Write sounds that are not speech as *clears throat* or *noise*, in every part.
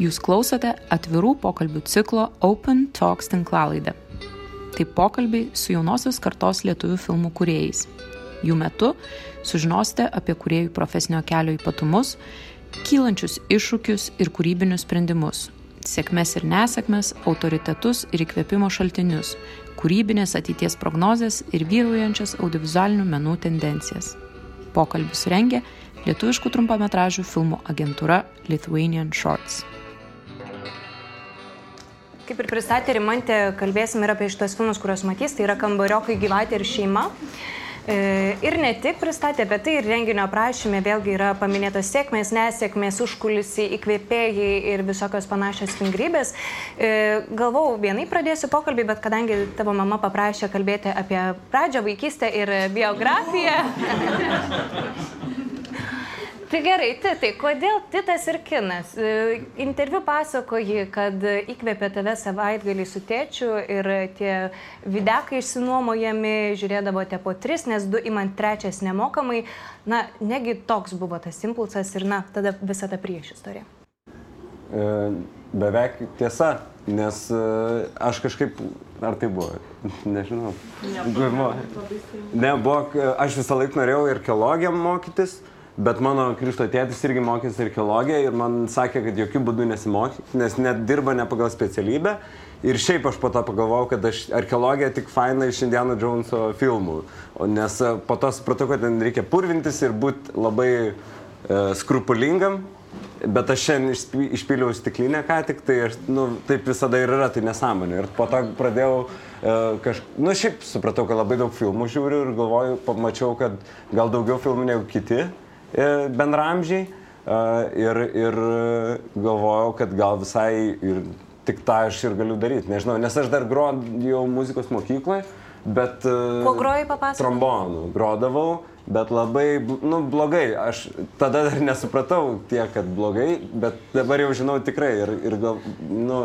Jūs klausote atvirų pokalbių ciklo Open Talks tinklalaidę. Tai pokalbiai su jaunosios kartos lietuvių filmų kuriejais. Jų metu sužinosite apie kuriejų profesinio kelio ypatumus, kylančius iššūkius ir kūrybinius sprendimus, sėkmes ir nesėkmes, autoritetus ir įkvėpimo šaltinius, kūrybinės ateities prognozes ir vyraujančias audiovizualinių menų tendencijas. Pokalbis rengia lietuviškų trumpametražių filmų agentūra Lithuanian Shorts. Kaip ir pristatė Rimantė, kalbėsim ir apie šitos filmus, kuriuos matys, tai yra Kambariokai gyvatė ir šeima. E, ir ne tik pristatė apie tai, ir renginio aprašymė vėlgi yra paminėtos sėkmės, nesėkmės, užkulisiai, įkvėpėjai ir visokios panašios fingrybės. E, galvau, vienai pradėsiu pokalbį, bet kadangi tavo mama paprašė kalbėti apie pradžią, vaikystę ir biografiją. *laughs* Tai gerai, Titai, kodėl Titas ir kinas? E, interviu pasakoji, kad įkvėpė tave savaitgalį su tėčiu ir tie videkai išsinuomojami, žiūrėdavote po tris, nes du imant trečias nemokamai. Na, negi toks buvo tas impulsas ir, na, tada visa ta priešistorė. E, beveik tiesa, nes e, aš kažkaip, ar tai buvo, *laughs* nežinau. Nebuvo. Ne, buvo, aš visą laiką norėjau ir kelogėm mokytis Bet mano Krišto tėtis irgi mokėsi archeologiją ir man sakė, kad jokių būdų nesimokyk, nes net dirba ne pagal specialybę. Ir šiaip aš po to pagalvojau, kad aš archeologija tik faina iš Indiana Joneso filmų. Nes e, po to supratau, kad ten reikia purvintis ir būti labai e, skrupulingam. Bet aš šiandien išpyliau stiklinę ką tik, tai aš, nu, taip visada ir yra, tai nesąmonė. Ir po to pradėjau e, kažkaip, nu šiaip supratau, kad labai daug filmų žiūriu ir galvoju, pamačiau, kad gal daugiau filmų negu kiti. E, bendramžiai ir, ir galvojau, kad gal visai ir tik tą aš ir galiu daryti. Nežinau, nes aš dar grojau muzikos mokykloje, bet... E, Kuo grojai papasakoti? Trombonų grodavau, bet labai, nu, blogai. Aš tada dar nesupratau tiek, kad blogai, bet dabar jau žinau tikrai. Ir, ir gal, nu,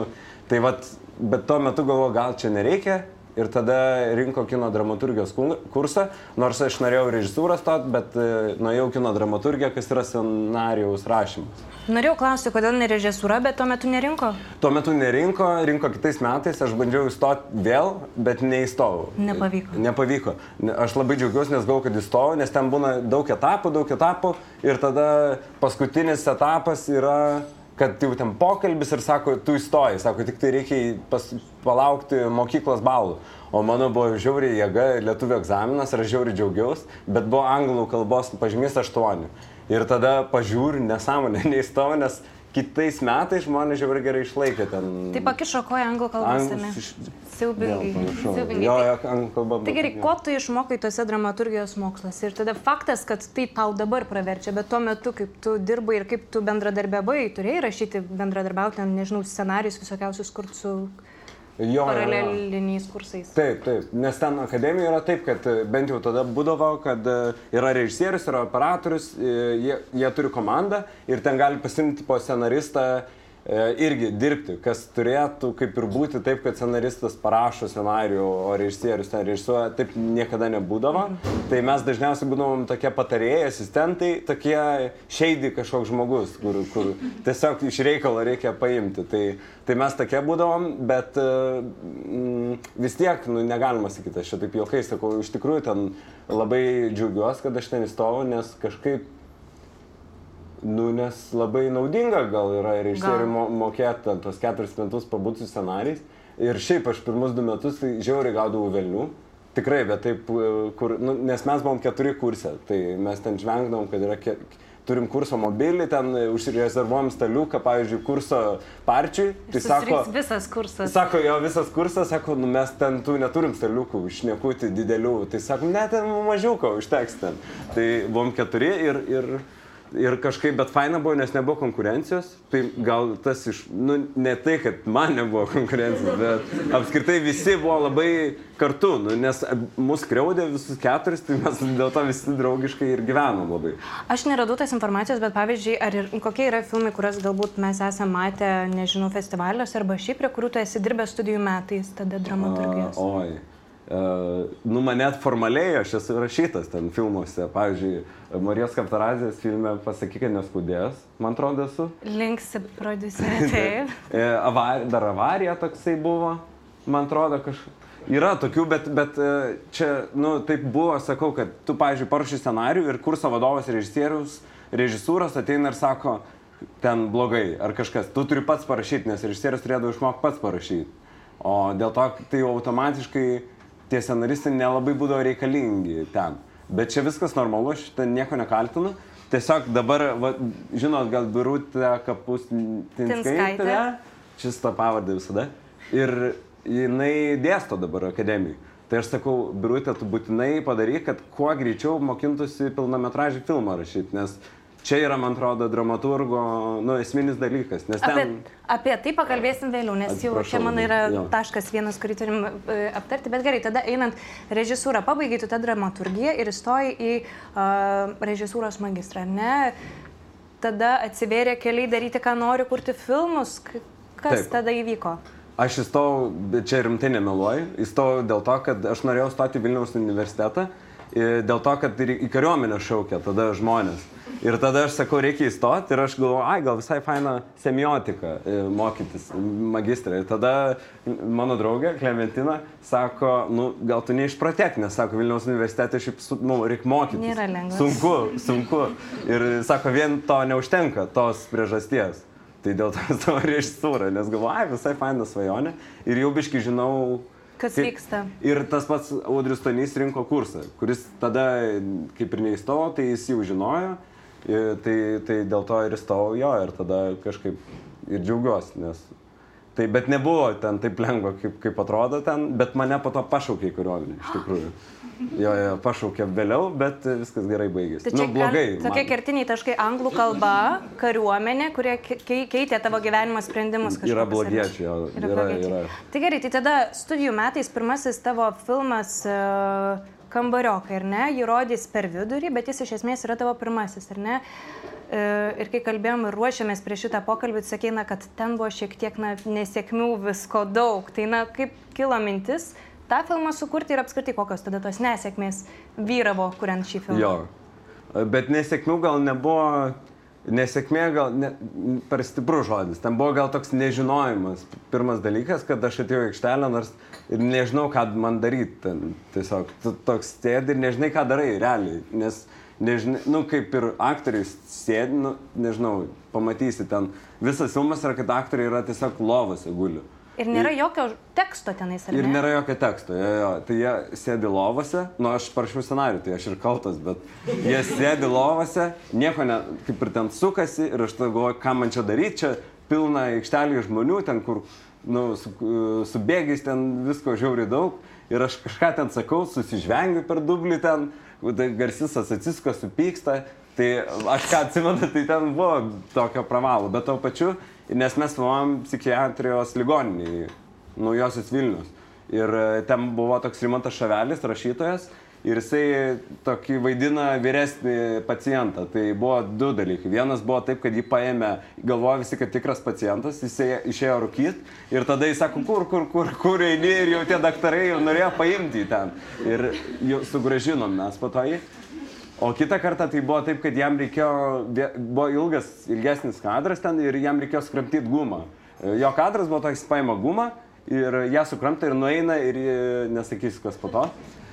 tai vad, bet tuo metu galvoju, gal čia nereikia ir tada rinko kino dramaturgijos kursą, nors aš norėjau režisūrą stot, bet e, nuėjau kino dramaturgiją, kas yra scenarijaus rašymas. Norėjau klausti, kodėl ne režisūra, bet tuo metu nerinko? Tuo metu nerinko, rinko kitais metais, aš bandžiau įstoti vėl, bet neįstojau. Nepavyko. Nepavyko. Aš labai džiaugiuosi, nes gau, kad įstojau, nes ten būna daug etapų, daug etapų ir tada paskutinis etapas yra kad jau ten pokalbis ir sako, tu įstoji, sako, tik tai reikia pas, palaukti mokyklos balų. O mano buvo žiauriai jėga, lietuvių egzaminas, aš žiauriai džiaugiausi, bet buvo anglų kalbos pažymys 8. Ir tada pažiūriu, nesąmonė, *laughs* neįstoju, nes kitais metais žmonės žiauriai gerai išlaikė ten. Tai pakišo koja anglų kalbos. Anglų, Siaubingai. Siaubingai. Jo, jo, anglų kalba. Tai gerai, ko tu išmokai tose dramaturgijos moksluose? Ir tada faktas, kad tai tau dabar praverčia, bet tuo metu, kaip tu dirbai ir kaip tu bendradarbiavai, turėjai rašyti, bendradarbiauti, nežinau, scenarius visokiausius kur su... Jo, paraleliniais kursais. Taip, taip, nes ten akademijoje yra taip, kad e, bent jau tada būdavo, kad e, yra režisierius, yra operatorius, e, jie, jie turi komandą ir ten gali pasimti po scenaristą irgi dirbti, kas turėtų kaip ir būti taip, kad scenaristas parašo scenarijų, o režisierius ten režisuoja, taip niekada nebūdavo. Tai mes dažniausiai būdavom tokie patarėjai, asistentai, tokie šeidi kažkoks žmogus, kur, kur tiesiog iš reikalo reikia paimti. Tai, tai mes tokie būdavom, bet mm, vis tiek, nu, negalima sakyti, aš čia taip juokai sakau, iš tikrųjų ten labai džiaugiuosi, kad aš ten įstojau, nes kažkaip Nu, nes labai naudinga gal yra režisieriui mo mokėti tos keturis metus pabūti su scenarijais. Ir šiaip aš pirmus du metus tai žiauriai gaudavau velnių. Tikrai, bet taip, e, kur, nu, nes mes buvom keturi kursė, tai mes ten žvengdavom, kad yra, ke, turim kurso mobilį, ten užsirezervuojam staliuką, pavyzdžiui, kurso parčiui. Tai sako, visas kursas. Sako, jo visas kursas, sako, nu, mes ten tų neturim staliukų, išnekuti didelių. Tai sako, net ten mažiuko užteks ten. Tai buvom keturi ir... ir ir kažkaip, bet faina buvo, nes nebuvo konkurencijos. Tai gal tas iš, nu, ne tai, kad man nebuvo konkurencijos, bet apskritai visi buvo labai kartu, nu, nes mus kreudė visus keturis, tai mes dėl to visi draugiškai ir gyvenom labai. Aš neradau tas informacijos, bet pavyzdžiui, ar ir, kokie yra filmai, kuriuos galbūt mes esame matę, nežinau, festivaliuose arba šiaip, prie kurių tu esi dirbęs studijų metais, tada dramaturgijos. Uh, oi. Uh, nu, man net formaliai aš esu rašytas ten filmuose. Pavyzdžiui, Marijos Kaptarazės filme Pasakyk, kad neskaudės, man atrodo, esu. Linksi producerė, *laughs* taip. E, avar, dar avarija toksai buvo, man atrodo, kažkaip. Yra tokių, bet, bet e, čia, nu, taip buvo, sakau, kad tu, pavyzdžiui, parašy scenarių ir kurso vadovas režisierius, režisūros ateina ir sako, ten blogai ar kažkas, tu turi pats parašyti, nes režisierius turėdavo išmokti pats parašyti. O dėl to tai automatiškai tie scenaristai nelabai būdavo reikalingi ten. Bet čia viskas normalu, ten nieko nekaltinu. Tiesiog dabar, va, žinot, gal birutė kapustinskaitė, šis tą pavardę visada. Ir jinai dėsto dabar akademijai. Tai aš sakau, birutė, tu būtinai padaryk, kad kuo greičiau mokintųsi pilnametražį filmą rašyti, nes čia yra, man atrodo, dramaturgo nu, esminis dalykas. Ten... Apie, apie tai pakalbėsim vėliau, nes Atsiprašau, jau čia man yra jo. taškas vienas, kurį turim uh, aptarti. Bet gerai, tada einant režisūrą, pabaigai tu tą dramaturgiją ir įstoji į uh, režisūros magistrą, ne? Tada atsivėrė keliai daryti, ką nori, kurti filmus. Kas Taip. tada įvyko? Aš įstojau, čia rimtai nemeluoju, įstojau dėl to, kad aš norėjau stoti Vilniaus universitetą, dėl to, kad į kariuomenę šaukia tada žmonės. Ir tada aš sakau, reikia įstoti ir aš galvoju, ai, gal visai faina semiotika e, mokytis magistrą. Ir tada mano draugė Klementina sako, nu, gal tu neišpratek, nes sako, Vilniaus universitete šiaip, nu, reikia mokytis. Nėra lengva. Sunku, sunku. Ir sako, vien to neužtenka, tos priežasties. Tai dėl to savo režisūrą, nes galvoju, ai, visai faina svajonė. Ir jau biški žinau, Kas kaip, vyksta? Ir tas pats Audrius Tonys rinko kursą, kuris tada, kaip ir neįstojo, tai jis jau žinojo Tai, tai dėl to ir įstojau jo ir tada kažkaip ir džiaugiuosi, nes Tai bet nebuvo ten taip lengva, kaip, kaip atrodo ten, bet mane po to pašaukė į kariuomenę, iš tikrųjų. Jo, jo, pašaukė vėliau, bet viskas gerai baigėsi. Tai nu, blogai. Tokie man. kertiniai taškai - anglų kalba, kariuomenė, kurie keitė tavo gyvenimo sprendimus. Yra blogiečiai, jo. Yra, yra, yra. Tai gerai, tai tada studijų metais pirmasis tavo filmas uh, kambariokai, ar ne? Jį rodys per vidurį, bet jis iš esmės yra tavo pirmasis, ar ne? E, ir kai kalbėjom ir ruošiamės prie šitą pokalbį, sakė, na, kad ten buvo šiek tiek na, nesėkmių visko daug. Tai na, kaip kilo mintis tą filmą sukurti ir apskritai kokios tada tos nesėkmės vyravo, kuriant šį filmą? Jo, bet nesėkmių gal nebuvo nesėkmė gal ne, per stiprus žodis. Ten buvo gal toks nežinojimas. Pirmas dalykas, kad aš atėjau į aikštelę, nors ir nežinau, ką man daryti. Ten, tiesiog toks sėdi ir nežinai, ką darai realiai. Nes, nežinai, nu, kaip ir aktoriai sėdi, nu, nežinau, pamatysi ten. Visas filmas yra, kad aktoriai yra tiesiog lovose guliu. Ir nėra ir, jokio teksto tenais, ar ne? Ir nėra jokio teksto, jo, jo. Tai jie sėdi lovose, nu aš parašiau scenarių, tai aš ir kaltas, bet jie sėdi lovose, nieko ne, kaip ir ten sukasi ir aš tada galvoju, ką man čia daryti, čia pilna aikštelė žmonių, ten kur, nu, su, su bėgiais ten visko žiauriai daug. Ir aš kažką ten sakau, susižvengiu per dublį ten, garsisas atsisko, supyksta. Tai aš ką atsimenu, tai ten buvo tokio pravalo, bet to pačiu nes mes filmavom psichiatrijos ligoninėje, naujosios Vilnius. Ir e, ten buvo toks Rimantas Šavelis, rašytojas, ir jisai tokį vaidina vyresnį pacientą. Tai buvo du dalykai. Vienas buvo taip, kad jį paėmė, galvoja visi, kad tikras pacientas, jisai išėjo rūkyti ir tada jis sako, kur, kur, kur, kur eini ir jau tie daktarai jau norėjo paimti jį ten. Ir sugražinom mes po to jį. O kitą kartą tai buvo taip, kad jam reikėjo, buvo ilgas, ilgesnis kadras ten ir jam reikėjo skramtyti gumą. Jo kadras buvo toks, paima gumą ir ją sukramta ir nueina ir nesakysiu, kas po to.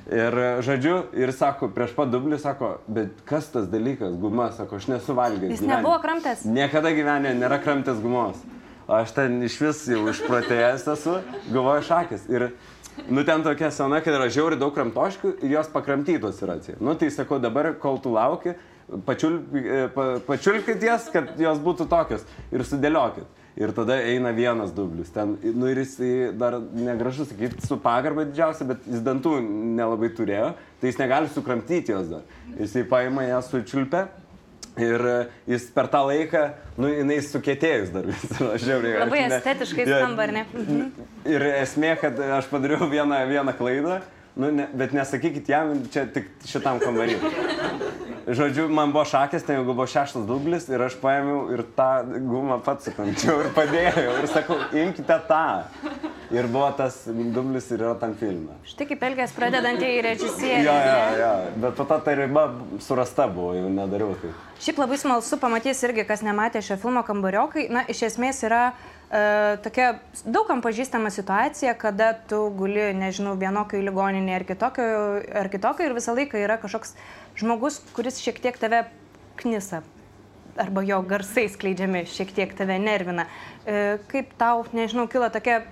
Ir žodžiu, ir sako, prieš pat dublį sako, bet kas tas dalykas, guma, sako, aš nesu valgęs. Jis gyvenė. nebuvo kramtęs? Niekada gyvenė nėra kramtęs gumos. Aš ten iš vis jau išprotėjęs esu, galvoju šakės. Ir Nu ten tokia sena, kad yra žiauri daug kramtoškių ir jos pakramtytos yra. Nu tai sakau, dabar kol tu lauki, pačiul, e, pa, pačiulkit jas, kad jos būtų tokios ir sudėliokit. Ir tada eina vienas dublis. Ten, nu ir jis dar negražu sakyti, su pagarba didžiausia, bet jis dantų nelabai turėjo, tai jis negali sukramtyti jos dar. Jisai paima ją su čiulpe Ir e, jis per tą laiką, nu, jinai sukėtėjus dar vis. *laughs* Žiauriai. Labai ne, estetiškai skamba, ar ne? Ir esmė, kad aš padariau vieną, vieną klaidą, nu, ne, bet nesakykit jam, čia tik šitam kambarį. Žodžiu, man buvo šakės, tai jau buvo šeštas dublis ir aš paėmiau ir tą gumą pats sukamčiau ir padėjau ir sakau, imkite tą. Ir buvo tas dublis ir yra tam filme. Štai kaip elgės pradedantieji režisieriai. Jo, jo, jo. Bet po to ta riba surasta buvo, jau nedariau tai. Šiaip labai smalsu pamatys irgi, kas nematė šio filmo kambariokai. Na, iš esmės yra e, tokia daugam pažįstama situacija, kada tu guli, nežinau, vienokio ligoninėje ar kitokio, ar kitokio ir visą laiką yra kažkoks žmogus, kuris šiek tiek tave knisa. Arba jo garsai skleidžiami šiek tiek tave nervina. E, kaip tau, nežinau, kilo tokia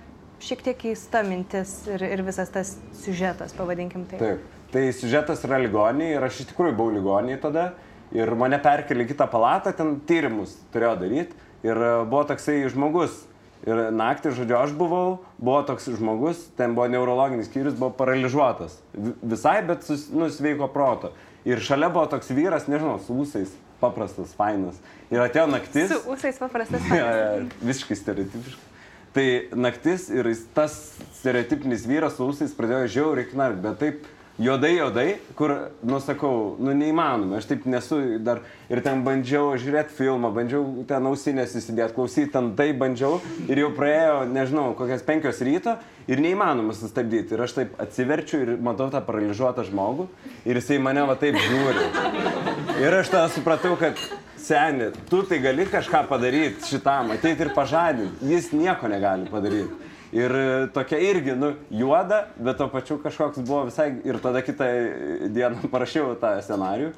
šiek tiek keista mintis ir, ir visas tas siužetas, pavadinkim tai. Taip. Tai siužetas yra ligoninė ir aš iš tikrųjų buvau ligoninė tada ir mane perkelė į kitą palatą, ten tyrimus turėjo daryti ir e, buvo toksai žmogus. Ir naktį, žodžiu, aš buvau, buvo toks žmogus, ten buvo neurologinis skyrius, buvo paralyžiuotas. Visai, bet sus, nu, sveiko proto. Ir šalia buvo toks vyras, nežinau, su ūsais, paprastas, fainas. Ir atėjo naktis. Su ūsais paprastas. *laughs* ja, ja, visiškai stereotipiškai. Tai naktis ir tas stereotipinis vyras su ūsais pradėjo žiauriai knark, bet taip juodai, juodai, kur, nusakau, nu neįmanoma, aš taip nesu dar ir ten bandžiau žiūrėti filmą, bandžiau ten ausinės įsidėti, klausyti, ten tai bandžiau ir jau praėjo, nežinau, kokias penkios ryto ir neįmanoma sustabdyti. Ir aš taip atsiverčiu ir matau tą paralyžiuotą žmogų ir jisai mane va taip žiūri. Ir aš tada supratau, kad seni, tu tai gali kažką padaryti šitam, ateiti ir pažadinti. Jis nieko negali padaryti. Ir e, tokia irgi, nu, juoda, bet to pačiu kažkoks buvo visai. Ir tada kitą dieną *laughs* parašiau tą scenarių.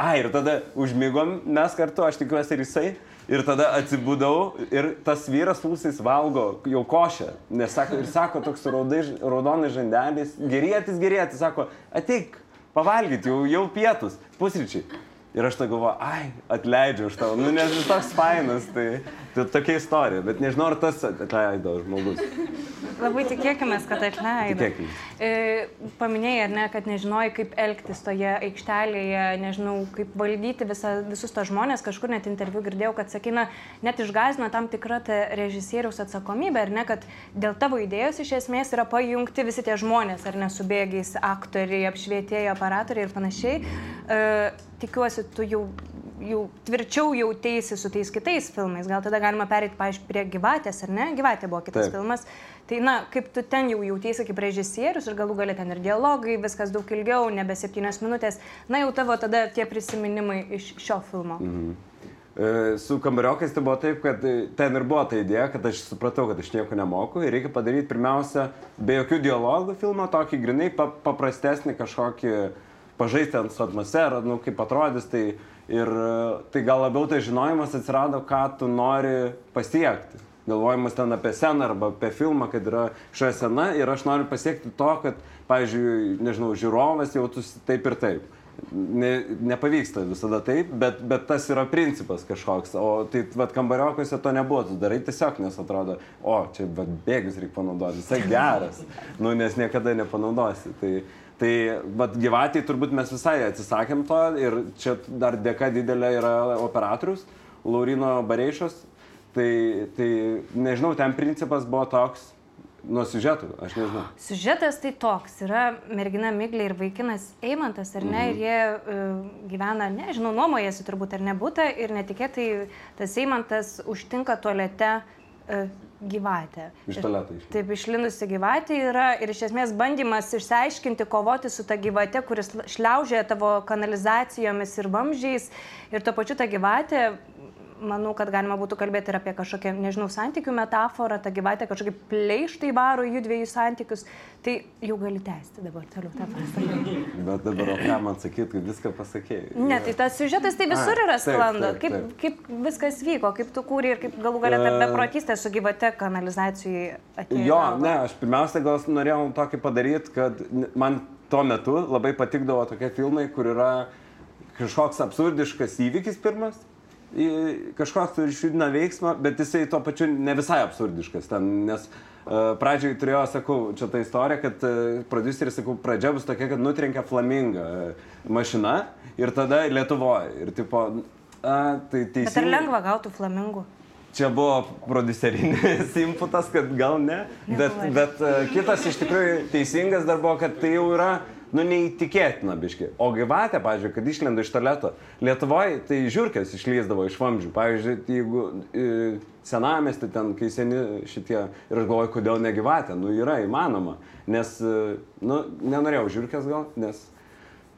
A, ir tada užmygom mes kartu, aš tikiuosi ir jisai. Ir tada atsibūdau ir tas vyras ūsais valgo jau košę. Nes sako, ir sako toks raudai, raudonai žandelis, gerėtis, gerėtis, sako, ateik, pavalgyti, jau, jau pietus, pusryčiai. Ir aš tą galvoju, ai, atleidžiu už tavo, nu nes jis toks fainas, tai, tai tokia istorija, bet nežinau, ar tas atleido žmogus. Labai tikėkime, kad atleido. Tikėkime. Paminėjai, ar ne, kad nežinojai, kaip elgtis toje aikštelėje, nežinau, kaip valdyti visa, visus tos žmonės, kažkur net interviu girdėjau, kad sakina, net išgazino tam tikrą režisieriaus atsakomybę, ar ne, kad dėl tavo idėjos iš esmės yra pajungti visi tie žmonės, ar ne, su bėgiais, aktoriai, apšvietėjai, operatoriai ir panašiai. E, tikiuosi, tu jau, jau tvirčiau jautėsi su tais kitais filmais. Gal tada galima perėti, paaiškiai, prie gyvatės, ar ne? Gyvatė buvo kitas Taip. filmas. Tai, na, kaip tu ten jau jautėsi kaip režisierius ir galų galę ten ir dialogai, viskas daug ilgiau, nebe septynios minutės. Na, jau tavo tada tie prisiminimai iš šio filmo. Mhm. E, su kambariokais tai buvo taip, kad ten ir buvo ta idėja, kad aš supratau, kad aš nieko nemoku ir reikia padaryti pirmiausia be jokių dialogų filmą, tokį grinai paprastesnį kažkokį uh, pažaisti ant su atmosfera, nu, kaip atrodys, tai, ir, tai gal labiau tai žinojimas atsirado, ką tu nori pasiekti. Galvojimas ten apie sceną arba apie filmą, kad yra šioje scena ir aš noriu pasiekti to, kad, pavyzdžiui, nežinau, žiūrovas jautųsi taip ir taip. Ne, nepavyksta visada taip, bet, bet tas yra principas kažkoks. O tai, vad, kambariokose to nebuvo, tu darai tiesiog, nes atrodo, o, čia, vad, bėgius reikia panaudoti, jisai geras, nu, nes niekada nepanaudosi. Tai, Tai, bet gyvatį turbūt mes visai atsisakėm to ir čia dar dėka didelė yra operatorius, Laurino Bareišas. Tai, tai nežinau, ten principas buvo toks, nuo siužetų, aš nežinau. Siužetas tai toks, yra mergina Miglė ir vaikinas Eimantas, ar ne, mm. ir jie uh, gyvena, nežinau, nuomojasi turbūt ar nebūta ir netikėtai tas Eimantas užtinka tualete gyvatė. Iš tualeto iš. Taip, išlindusi gyvatė yra ir iš esmės bandymas išsiaiškinti, kovoti su ta gyvatė, kuris šliaužia tavo kanalizacijomis ir vamžiais ir tuo pačiu ta gyvatė manau, kad galima būtų kalbėti ir apie kažkokią, nežinau, santykių metaforą, ta gyvatė kažkokį pleištai varo jų dviejų santykius, tai jau gali tęsti dabar toliau tą pasakymą. Bet dabar, o ką man sakyti, kad viską pasakėjai? Ne, tai tas siužetas tai visur yra sklando. Kaip, kaip viskas vyko, kaip tu kūrė ir kaip galų galę ta e, beprotystė su gyvate kanalizacijai atėjo. Jo, ne, aš pirmiausia gal norėjau tokį padaryti, kad man tuo metu labai patikdavo tokie filmai, kur yra kažkoks absurdiškas įvykis pirmas kažkoks turi išjudina veiksmą, bet jisai tuo pačiu ne visai absurdiškas ten, nes uh, pradžioj turėjo, sakau, čia ta istorija, kad uh, produceris, sakau, pradžia bus tokia, kad nutrenkia flaminga uh, mašina ir tada Lietuvoje. Ir tipo, uh, tai teisingai. Bet ar lengva gauti flamingų? Čia buvo producerinis *laughs* inputas, kad gal ne, bet, bet uh, kitas iš tikrųjų teisingas dar buvo, kad tai jau yra nu, neįtikėtina biški. O gyvatė, pavyzdžiui, kad išlenda iš toleto. Lietuvoje tai žiūrkės išlyzdavo iš vamzdžių. Pavyzdžiui, jeigu e, senamesti ten, kai seni šitie, ir aš galvoju, kodėl ne gyvatė, nu yra įmanoma. Nes, e, nu, nenorėjau žiūrkės gal, nes.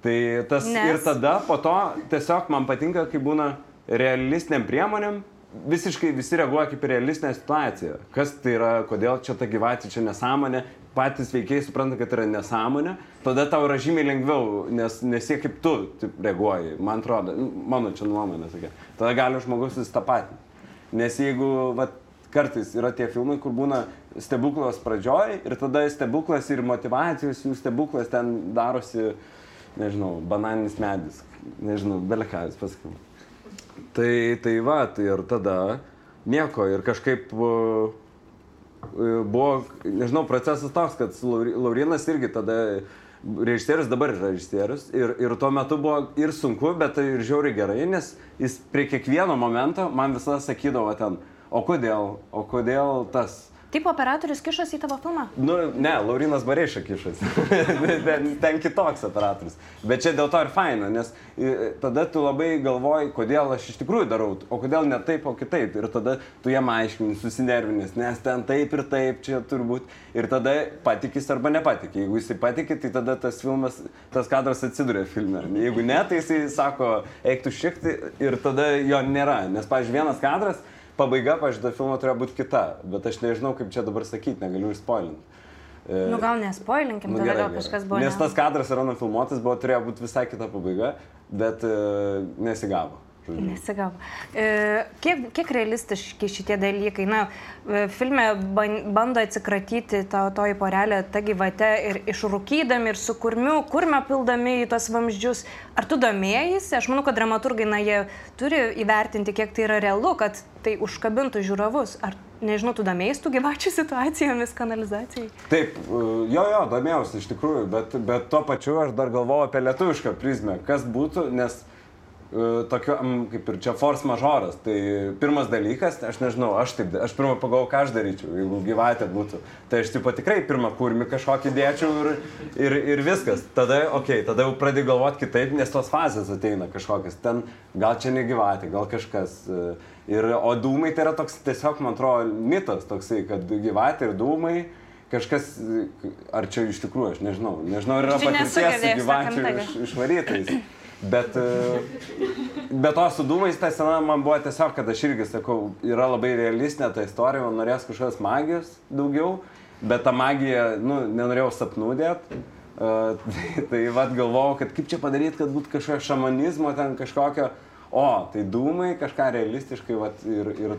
Tai tas nes. ir tada po to tiesiog man patinka, kai būna realistiniam priemonėm visiškai visi reaguoja kaip į realistinę situaciją. Kas tai yra, kodėl čia ta gyvatė, čia nesąmonė, patys veikiai supranta, kad yra nesąmonė, tada tau yra žymiai lengviau, nes nesie kaip tu taip, reaguoji, man atrodo, nu, mano čia nuomonė tokia. Tada gali žmogus susitapatinti. Nes jeigu, va, kartais yra tie filmai, kur būna stebuklas pradžioj ir tada stebuklas ir motivacijos jų stebuklas ten darosi, nežinau, bananinis medis, nežinau, belekas pasakymu. Tai, tai va, tai ir tada nieko ir kažkaip uh, buvo, nežinau, procesas toks, kad Laurinas irgi tada režisierius dabar yra režisierius ir, ir tuo metu buvo ir sunku, bet tai ir žiauriai gerai, nes jis prie kiekvieno momento man visada sakydavo ten, o kodėl, o kodėl tas, Taip operatorius kišasi į tavo filmą? Nu, ne, Laurinas Bareiša kišasi. *laughs* ten, ten kitoks operatorius. Bet čia dėl to ir faina, nes tada tu labai galvoji, kodėl aš iš tikrųjų darau, o kodėl ne taip, o kitaip. Ir tada tu jam aiškini, susinervinęs, nes ten taip ir taip čia turbūt. Ir tada patikis arba nepatikė. Jeigu jisai patikė, tai tada tas filmas, tas kadras atsiduria filme. Jeigu ne, tai jisai sako, eik tu šiekti ir tada jo nėra. Nes, pavyzdžiui, vienas kadras pabaiga, pažiūrėjau, filmo turėjo būti kita, bet aš nežinau, kaip čia dabar sakyti, negaliu išspoilinti. E, nu gal nespoilinkim, nu, tada gal kažkas buvo. Nes tas kadras yra nufilmuotas, buvo turėjo būti visai kita pabaiga, bet e, nesigavo. Nesigavo. E, kiek, kiek realistiški šitie dalykai? Na, e, filme bando atsikratyti to, toji porelė tą gyvatę ir išrūkydami ir su kurmiu, kurmio pildami į tos vamzdžius. Ar tu domėjai? Aš manau, kad dramaturgai, na, jie turi įvertinti, kiek tai yra realu, kad tai užkabintų žiūrovus. Ar nežinau, tu domėjai tų gyvačių *laughs* situacijomis kanalizacijai? Taip, e, jo, jo, domėjausi iš tikrųjų, bet, bet tuo pačiu aš dar galvoju apie lietuvišką prizmę, kas būtų, nes E, tokio, kaip ir čia force majoras. Tai pirmas dalykas, aš nežinau, aš taip, aš pirmą pagalvoju, ką aš daryčiau, jeigu gyvatė būtų. Tai aš tipo tikrai pirmą kūrinį kažkokį dėčiau ir, ir, ir viskas. Tada, okei, okay, tada jau pradėjau galvoti kitaip, nes tos fazės ateina kažkokias. Ten gal čia ne gyvatė, gal kažkas. E, ir, o dūmai tai yra toks tiesiog, man atrodo, mitas toksai, kad gyvatė ir dūmai kažkas, ar čia iš tikrųjų, aš nežinau, nežinau, ar yra patirties su gyvačiu iš, išvarytais. *clears throat* Bet, e, bet to su dūmais ta sena man buvo tiesiog, kad aš irgi sakau, yra labai realistinė ta istorija, man norės kažkokios magijos daugiau, bet tą magiją, nu, nenorėjau sapnų dėti. Uh, tai, tai vad galvojau, kad kaip čia padaryti, kad būtų kažkokio šamanizmo ten kažkokio, o, tai dūmai kažką realistiškai, vat, ir, ir,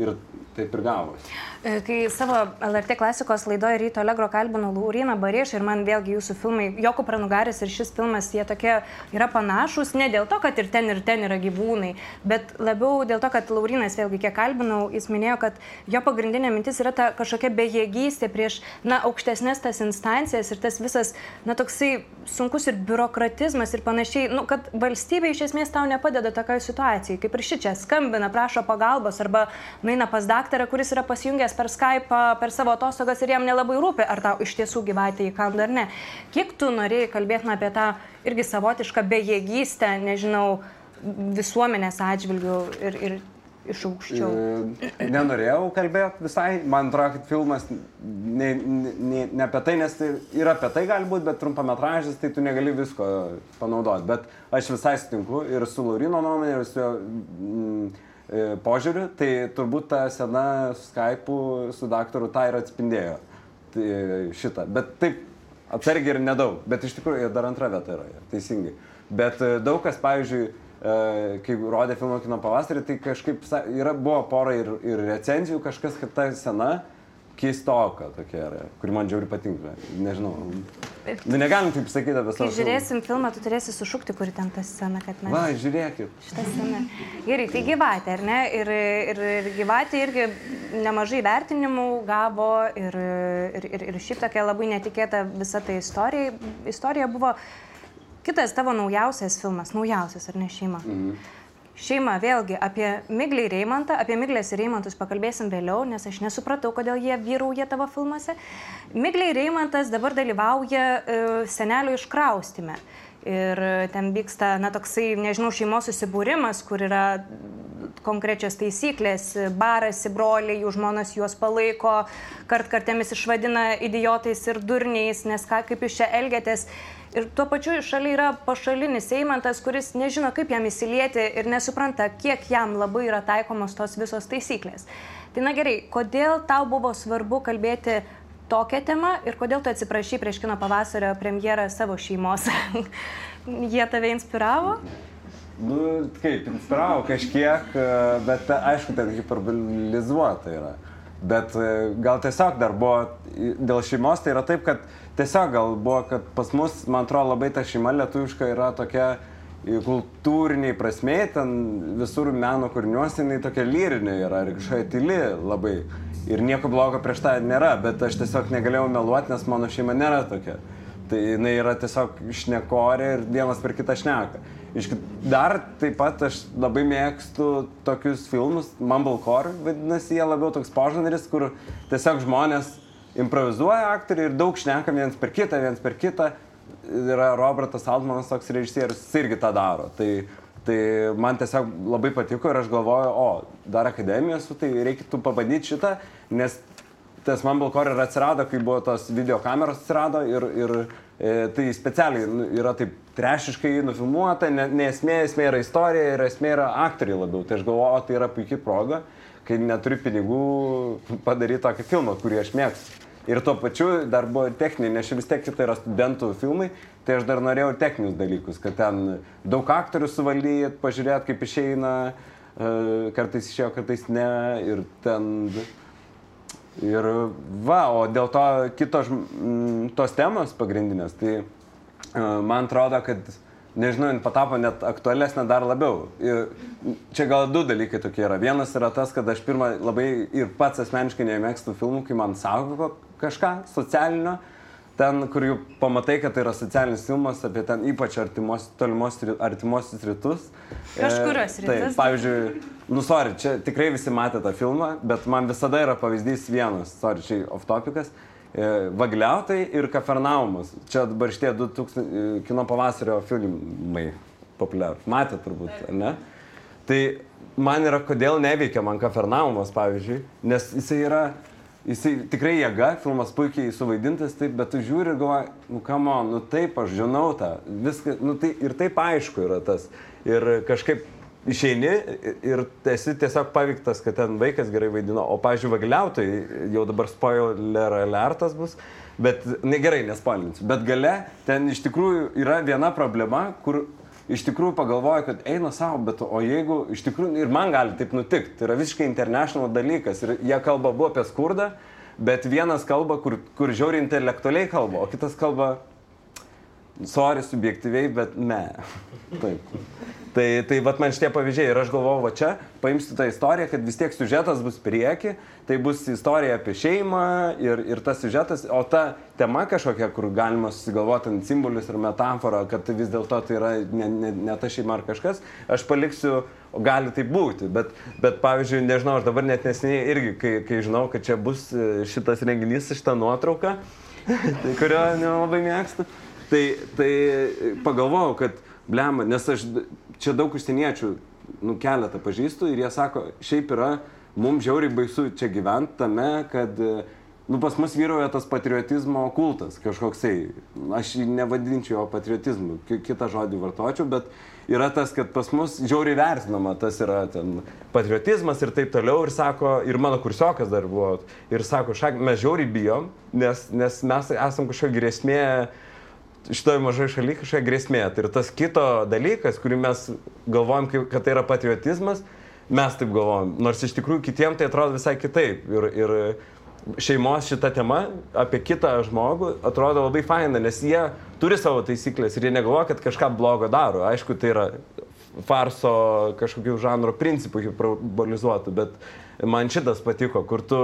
ir taip ir gavosi. E, kai savo LRT klasikos laidoje Ryto Allegro kalbino Lauriną Barėšą ir man vėlgi jūsų filmai, Joko Pranugaris ir šis filmas, jie tokie yra panašus, ne dėl to, kad ir ten ir ten yra gyvūnai, bet labiau dėl to, kad Laurinas vėlgi kiek kalbinau, jis minėjo, kad jo pagrindinė mintis yra ta kažkokia bejėgystė prieš, na, aukštesnės tas instancijas ir tas visas, na, toksai sunkus ir biurokratizmas ir panašiai, nu, kad valstybė iš esmės tau nepadeda tokioje situacijoje, kaip ir ši čia skambina, prašo pagalbos arba nueina pas daktarą, kuris yra pasijungęs per Skype, per savo atostogas ir jam nelabai rūpi, ar tau iš tiesų gyvatė įkanda ar ne. Kiek tu norėjai kalbėti apie tą irgi savotišką bejėgystę, nežinau, visuomenės atžvilgių ir, ir iš aukščiau. E, nenorėjau kalbėti visai, man atrodo, kad filmas ne, ne, ne apie tai, nes tai yra apie tai gali būti, bet trumpametražis, tai tu negali visko panaudoti. Bet aš visai sutinku ir su Laurino nuomonė, ir su jo... Mm, požiūriu, tai turbūt ta sena Skype'ų su daktaru tą ir atspindėjo tai šitą. Bet taip, atsargiai ir nedaug, bet iš tikrųjų dar antra vieta yra, teisingai. Bet e, daug kas, pavyzdžiui, e, kai rodė filmą kino pavasarį, tai kažkaip yra, buvo pora ir, ir recenzijų, kažkas, kad ta sena keistoka tokia yra, kuri man džiauri patinka. Nežinau. Nu, negalim taip sakyti apie savo. Kai žiūrėsim filmą, filmą tu turėsi sušukti, kuri ten ta scena, kad mes. Va, žiūrėkit. Šitą sceną. Gerai, tai gyvatė, ar ne? Ir, ir, ir gyvatė irgi nemažai vertinimų gavo ir, ir, ir, ir šiaip tokia labai netikėta visa ta istorija, istorija buvo kitas tavo naujausias filmas, naujausias, ar ne šeima? Mhm šeima, vėlgi apie Miglį ir Reimantą, apie Miglės ir Reimantus pakalbėsim vėliau, nes aš nesupratau, kodėl jie vyrauja tavo filmuose. Miglė ir Reimantas dabar dalyvauja e, senelio iškraustime. Ir ten vyksta, na, toksai, nežinau, šeimos susibūrimas, kur yra konkrečios taisyklės, barasi broliai, jų žmonas juos palaiko, kart kartėmis išvadina idiotais ir durniais, nes ką, kaip jūs čia elgiatės. Ir tuo pačiu šalia yra pašalinis Eimantas, kuris nežino, kaip jam įsilieti ir nesupranta, kiek jam labai yra taikomos tos visos taisyklės. Tai na gerai, kodėl tau buvo svarbu kalbėti tokią temą ir kodėl tu atsiprašy prieš kino pavasario premjerą savo šeimos? *laughs* Jie tave inspiravo? Nu, kaip, inspiravo kažkiek, bet aišku, ten hiperbolizuota yra. Bet gal tiesiog dar buvo, dėl šeimos tai yra taip, kad tiesiog gal buvo, kad pas mus, man atrodo, labai ta šeima lietuviška yra tokia kultūriniai prasme, ten visur meno kūriniuose jinai tokia lyrinė yra ir kažkokia tyli labai. Ir nieko blogo prieš tą nėra, bet aš tiesiog negalėjau meluoti, nes mano šeima nėra tokia. Tai jinai yra tiesiog šnekorė ir vienas per kitą šneka. Dar taip pat aš labai mėgstu tokius filmus, Mumblecore vadinasi, jie labiau toks požanris, kur tiesiog žmonės improvizuoja aktoriai ir daug šneka viens per kitą, viens per kitą. Yra Robertas Altmanas toks režisierius, jis irgi tą daro. Tai Tai man tiesiog labai patiko ir aš galvoju, o, dar akademijos, tai reikėtų pabandyti šitą, nes tas Mumblecore ir atsirado, kai buvo tos video kameros atsirado ir, ir e, tai specialiai nu, yra taip trešiškai nufilmuota, ne, ne esmė, esmė yra istorija ir esmė yra aktoriai labiau. Tai aš galvoju, tai yra puikia proga, kai neturi pinigų padaryti tokį filmą, kurį aš mėgstu. Ir tuo pačiu dar buvo techniniai, nes vis tiek tai yra studentų filmai, tai aš dar norėjau techninius dalykus, kad ten daug aktorių suvaldyt, pažiūrėt, kaip išeina, e, kartais išėjo, kartais ne, ir ten... Ir va, o dėl to kitos tos temos pagrindinės, tai e, man atrodo, kad nežinau, jin patapo net aktualesnė dar labiau. Ir čia gal du dalykai tokie yra. Vienas yra tas, kad aš pirmą labai ir pats asmeniškai nemėgstu filmų, kai man sako kažką socialinio. Ten, kur jau pamatai, kad tai yra socialinis filmas apie ten ypač artimos, tolimos, artimuosius rytus. Kažkurios e, rytus. Taip, pavyzdžiui, nu, sorry, čia tikrai visi matė tą filmą, bet man visada yra pavyzdys vienas, sorry, čia off topicas. E, Vagliautai ir Kafernaumas. Čia dabar šitie 2000 e, kino pavasario filmai populiarūs. Matė turbūt, ne? Tai man yra, kodėl neveikia man Kafernaumas, pavyzdžiui, nes jisai yra, jisai tikrai jėga, filmas puikiai suvaidintas, taip, bet tu žiūri ir galvoji, nu kamo, nu taip, aš žinau tą, viską, nu tai ir taip aišku yra tas. Ir kažkaip išeini ir esi tiesiog paveiktas, kad ten vaikas gerai vaidino, o, pavyzdžiui, vagiliautai, jau dabar spoiler alertas bus, bet, ne gerai, nespoilinsiu, bet gale ten iš tikrųjų yra viena problema, kur iš tikrųjų pagalvoju, kad eina savo, bet o jeigu iš tikrųjų ir man gali taip nutikti, tai yra visiškai international dalykas ir jie kalba buvo apie skurdą, bet vienas kalba, kur, kur žiauriai intelektualiai kalba, o kitas kalba, sorry, subjektyviai, bet ne. Taip. Tai, tai vat man šitie pavyzdžiai ir aš galvoju, va čia paimsiu tą istoriją, kad vis tiek siužetas bus prieki, tai bus istorija apie šeimą ir, ir tas siužetas, o ta tema kažkokia, kur galima susigalvoti ant simbolius ir metaforą, kad tai vis dėlto tai yra ne, ne, ne ta šeima ar kažkas, aš paliksiu, gali tai būti, bet, bet pavyzdžiui, nežinau, aš dabar net nesiniai irgi, kai, kai žinau, kad čia bus e, šitas renginys, šitą nuotrauką, tai *laughs* kurio nelabai mėgstu, tai, tai pagalvojau, kad blema, nes aš čia daug užsieniečių, nu keletą pažįstu ir jie sako, šiaip yra, mums žiauriai baisu čia gyventi tame, kad nu, pas mus vyroja tas patriotizmo kultas kažkoksai. Aš jį nevadinčiau jo patriotizmu, kitą žodį vartočiau, bet yra tas, kad pas mus žiauriai vertinama, tas yra ten patriotizmas ir taip toliau. Ir sako, ir mano kursiokas dar buvo, ir sako, šak, mes žiauriai bijom, nes, nes mes esam kažkokia grėsmė šitoje mažoje šalyje kažkokia grėsmė. Tai ir tas kito dalykas, kurį mes galvojam, kad tai yra patriotizmas, mes taip galvojam. Nors iš tikrųjų kitiems tai atrodo visai kitaip. Ir, ir šeimos šita tema apie kitą žmogų atrodo labai faina, nes jie turi savo taisyklės ir jie negalvoja, kad kažką blogo daro. Aišku, tai yra farso kažkokių žanro principų hiperbolizuotų, bet man šitas patiko, kur tu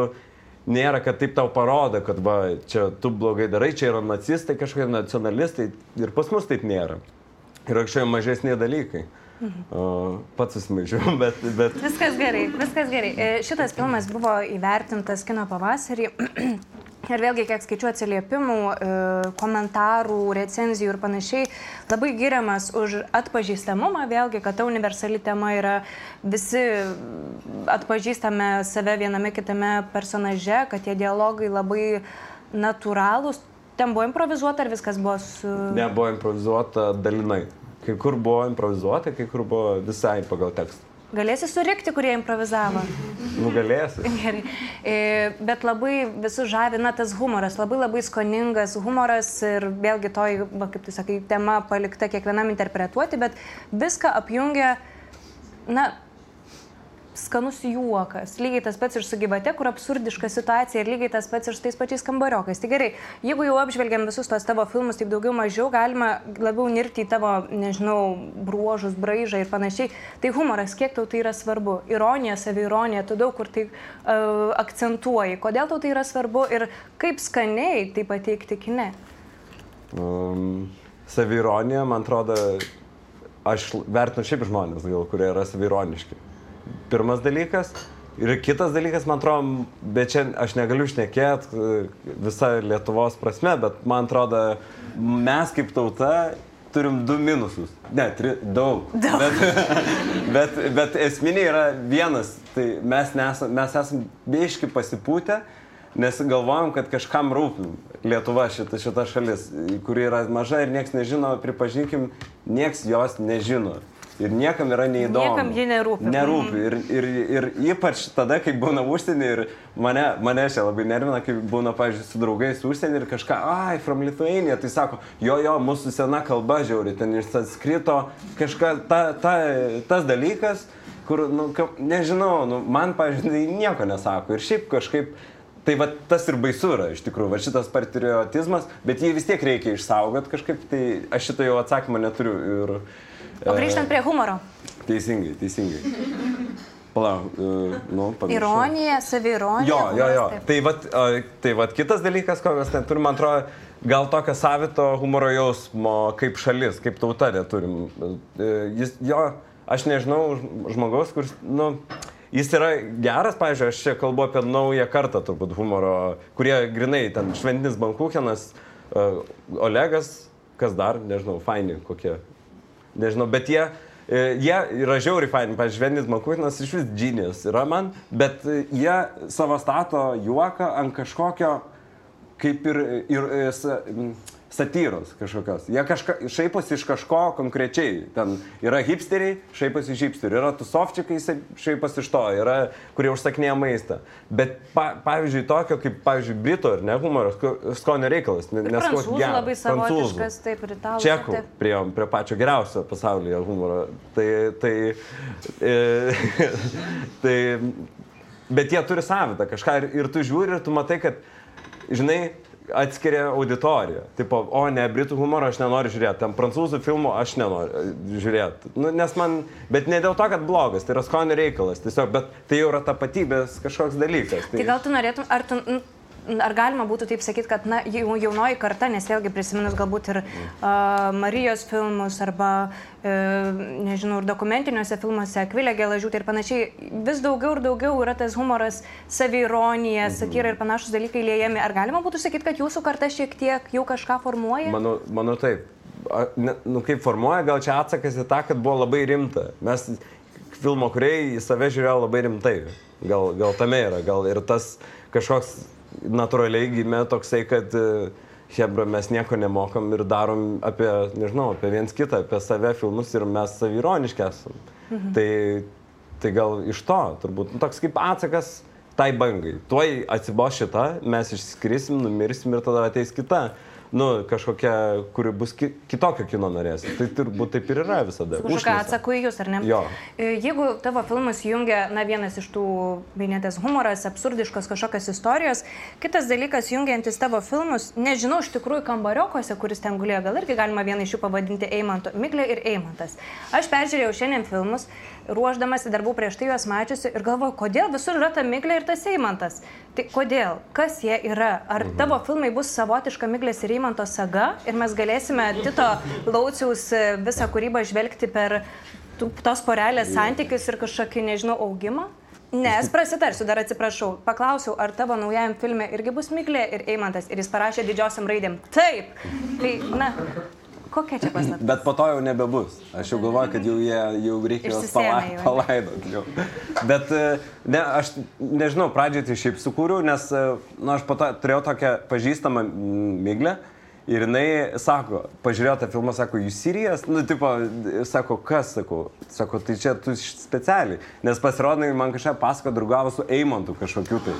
nėra, kad taip tau parodo, kad va, čia tu blogai darai, čia yra nacistai, kažkokie nacionalistai ir pas mus taip nėra. Yra kažkokie mažesni dalykai. Uh, pats susimaišiau, *laughs* bet, bet... Viskas gerai, viskas gerai. E, šitas filmas buvo įvertintas kino pavasarį. *clears throat* Ir vėlgi, kiek skaičiu atsiliepimų, e, komentarų, recenzijų ir panašiai, labai giriamas už atpažįstamumą, vėlgi, kad ta universali tema yra visi atpažįstame save viename kitame personaže, kad tie dialogai labai natūralūs. Ten buvo improvizuota ar viskas buvo su... Ne, buvo improvizuota dalinai. Kai kur buvo improvizuota, kai kur buvo visai pagal tekstą. Galėsi surikti, kurie improvizavo. Nugalėsi. *laughs* Gerai. E, bet labai visus žavina tas humoras, labai labai skoningas humoras ir vėlgi toj, kaip tu sakai, tema palikta kiekvienam interpretuoti, bet viską apjungia, na, skanus juokas. Lygiai tas pats ir su gyvate, kur absurdiška situacija ir lygiai tas pats ir su tais pačiais kambariokais. Tai gerai, jeigu jau apžvelgiam visus tos tavo filmus, taip daugiau mažiau galima labiau nirti į tavo, nežinau, bruožus, braižą ir panašiai. Tai humoras, kiek tau tai yra svarbu? Ironija, savironija, tu daug kur tai uh, akcentuoji. Kodėl tau tai yra svarbu ir kaip skaniai tai pateikti kine? Um, savironija, man atrodo, aš vertinu šiaip žmonės, gal, kurie yra savironiški pirmas dalykas. Ir kitas dalykas, man atrodo, bet čia aš negaliu šnekėti e, visą Lietuvos prasme, bet man atrodo, mes kaip tauta turim du minusus. Ne, tri, daug. *laughs* daug. Bet, bet, bet esminė yra vienas. Tai mes, nesam, mes esam beiški pasipūtę, nes galvojam, kad kažkam rūpim. Lietuva šita, šita šalis, kuri yra maža ir nieks nežino, pripažinkim, nieks jos nežino ir niekam yra neįdomu. Niekam ji nerūpi. Nerūpi. Mhm. Ir, ir, ir ypač tada, kai būna užsienį ir mane, mane čia labai nervina, kai būna, pavyzdžiui, su draugais užsienį ir kažką, ai, from Lithuania, tai sako, jo, jo, mūsų sena kalba žiauri, ten iš sanskrito, kažkas, ta, ta, tas dalykas, kur, nu, ka, nežinau, nu, man, pavyzdžiui, tai nieko nesako. Ir šiaip kažkaip Tai va tas ir baisu yra iš tikrųjų, va šitas patriotizmas, bet jį vis tiek reikia išsaugoti kažkaip, tai aš šito jau atsakymą neturiu. Ir, O grįžtant prie humoro. Teisingai, teisingai. Palauk, uh, nu, pamiršau. Ironija, savironija. Jo, jo, jo. Tai vat, tai vat kitas dalykas, ko mes neturim, man atrodo, gal tokio savito humoro jausmo kaip šalis, kaip tauta neturim. Uh, jis, jo, aš nežinau žmogaus, kuris, nu, jis yra geras, pavyzdžiui, aš čia kalbu apie naują kartą turbūt humoro, kurie grinai ten Šventinis Bankuchenas, Olegas, kas dar, nežinau, faini kokie nežinau, bet jie, e, jie yra žiauriai faini, Švenis Makutinas iš vis džinijas yra man, bet e, jie savo stato juoką ant kažkokio kaip ir, ir, ir satyros kažkokios. Jie kažka, šaiposi iš kažko konkrečiai. Ten yra hipsteriai, šaiposi iš hipsterių, yra tusovčikai, šaiposi iš to, yra, kurie užsakinėja maistą. Bet pa, pavyzdžiui, tokio kaip, pavyzdžiui, brito ar ne humoras, skonio reikalas. Nes prancūzų ja, labai savotiškas, taip ir italų. Čekų prieom prie pačio geriausio pasaulyje humoro. Tai, tai, e, *laughs* tai, bet jie turi savitą kažką ir, ir tu žiūri ir tu matai, kad, žinai, atskiria auditoriją. Tipo, o ne, britų humoro aš nenoriu žiūrėti, tam prancūzų filmų aš nenoriu e, žiūrėti. Nu, nes man, bet ne dėl to, kad blogas, tai yra skonio reikalas, tiesiog, bet tai jau yra tapatybės kažkoks dalykas. Tai, tai gal tu norėtum, ar tu ar galima būtų taip sakyti, kad na, jaunoji karta, nes vėlgi prisiminus galbūt ir uh, Marijos filmus arba, uh, nežinau, ir dokumentiniuose filmuose, Akvilė Gelažiūtė ir panašiai, vis daugiau ir daugiau yra tas humoras, savironija, mhm. satyra ir panašus dalykai liejami. Ar galima būtų sakyti, kad jūsų karta šiek tiek jau kažką formuoja? Manau, manau taip. A, ne, nu, kaip formuoja, gal čia atsakas į tą, kad buvo labai rimta. Mes filmo kuriai į save žiūrėjo labai rimtai. Gal, gal tame yra, gal ir tas kažkoks natūraliai gimė toksai, kad Hebra e, mes nieko nemokam ir darom apie, nežinau, apie viens kitą, apie save filmus ir mes savironiški esam. Mhm. Tai, tai gal iš to, turbūt, nu, toks kaip atsakas tai bangai. Tuoj atsibos šita, mes išskrisim, numirsim ir tada ateis kita nu, kažkokia, kuri bus ki kitokio kino norės. Tai turbūt taip ir yra visada. Kažką atsaku į jūs, ar ne? Jo. E, jeigu tavo filmas jungia, na, vienas iš tų, minėtas humoras, absurdiškos kažkokios istorijos, kitas dalykas jungiantis tavo filmus, nežinau, iš tikrųjų kambariokose, kuris ten gulėjo, gal irgi galima vieną iš jų pavadinti Eimanto, Miglė ir Eimantas. Aš peržiūrėjau šiandien filmus ruoždamasi darbų prieš tai juos mačiusi ir galvoju, kodėl visur yra ta miglė ir tas Eimantas. Tai kodėl? Kas jie yra? Ar mhm. tavo filmai bus savotiška miglės ir Eimanto saga ir mes galėsime Tito Lauciaus e, visą kūrybą žvelgti per tos porelės santykius ir kažkokį, nežinau, augimą? Nes prasitarsiu, dar atsiprašau. Paklausiau, ar tavo naujajam filme irgi bus Miglė ir Eimantas. Ir jis parašė didžiosiam raidėm. Taip. Tai, na, kokia čia paslaptis? Bet po to jau nebebus. Aš jau galvoju, kad jau, jie, jau reikia juos palaidoti. Jau. Bet e, ne, aš nežinau, pradžiai tai šiaip sukūriau, nes e, nu, aš po to turėjau tokią pažįstamą mm, Miglę. Ir jinai sako, pažiūrėjo tą filmą, sako, jūs Sirijas, nu, tipo, sako, kas, sako, sako, tai čia tu specialiai, nes pasirodai, man kažką pasako draugavo su Eimontu kažkokiu tai,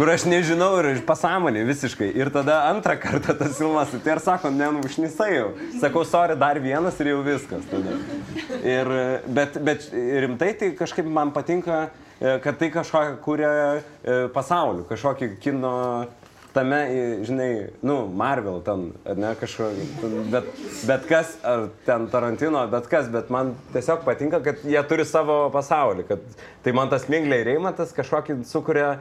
kur aš nežinau ir iš pasąmonė visiškai. Ir tada antrą kartą tas filmas, tai ir sako, ne, nu, užnisai jau. Sakau, sorry, dar vienas ir jau viskas. Tada. Ir, bet, bet rimtai tai kažkaip man patinka, e, kad tai kažkokią kūrė e, pasaulį, kažkokį kino tame, žinai, nu, Marvel ten, ar ne kažkokį, bet, bet kas, ar ten Tarantino, bet kas, bet man tiesiog patinka, kad jie turi savo pasaulį, kad tai man tas Minglė ir Reimatas kažkokį sukuria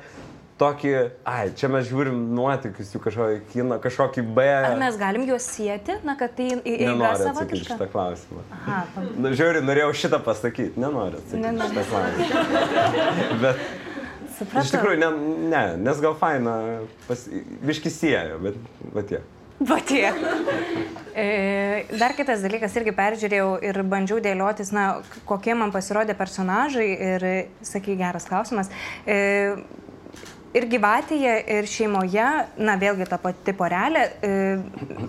tokį, ai, čia mes žiūrim nuotikius, jų kažkokį kino, kažkokį B. Ar mes galim juos sieti, na, kad tai į- į Nenoriu atsakyti šitą klausimą. Aha, pa- Nu, žiūri, norėjau šitą pasakyti, nenoriu atsakyti Nenori. šitą klausimą. *laughs* Bet supratau. iš tikrųjų, ne, ne nes gal faina, pas, viški siejo, bet, bet tie. Va tiek. E, Dar kitas dalykas, irgi peržiūrėjau ir bandžiau dėliotis, na, kokie man pasirodė personažai ir, sakai, geras klausimas. E, Ir gyvatėje, ir šeimoje, na vėlgi ta pati porelė, e,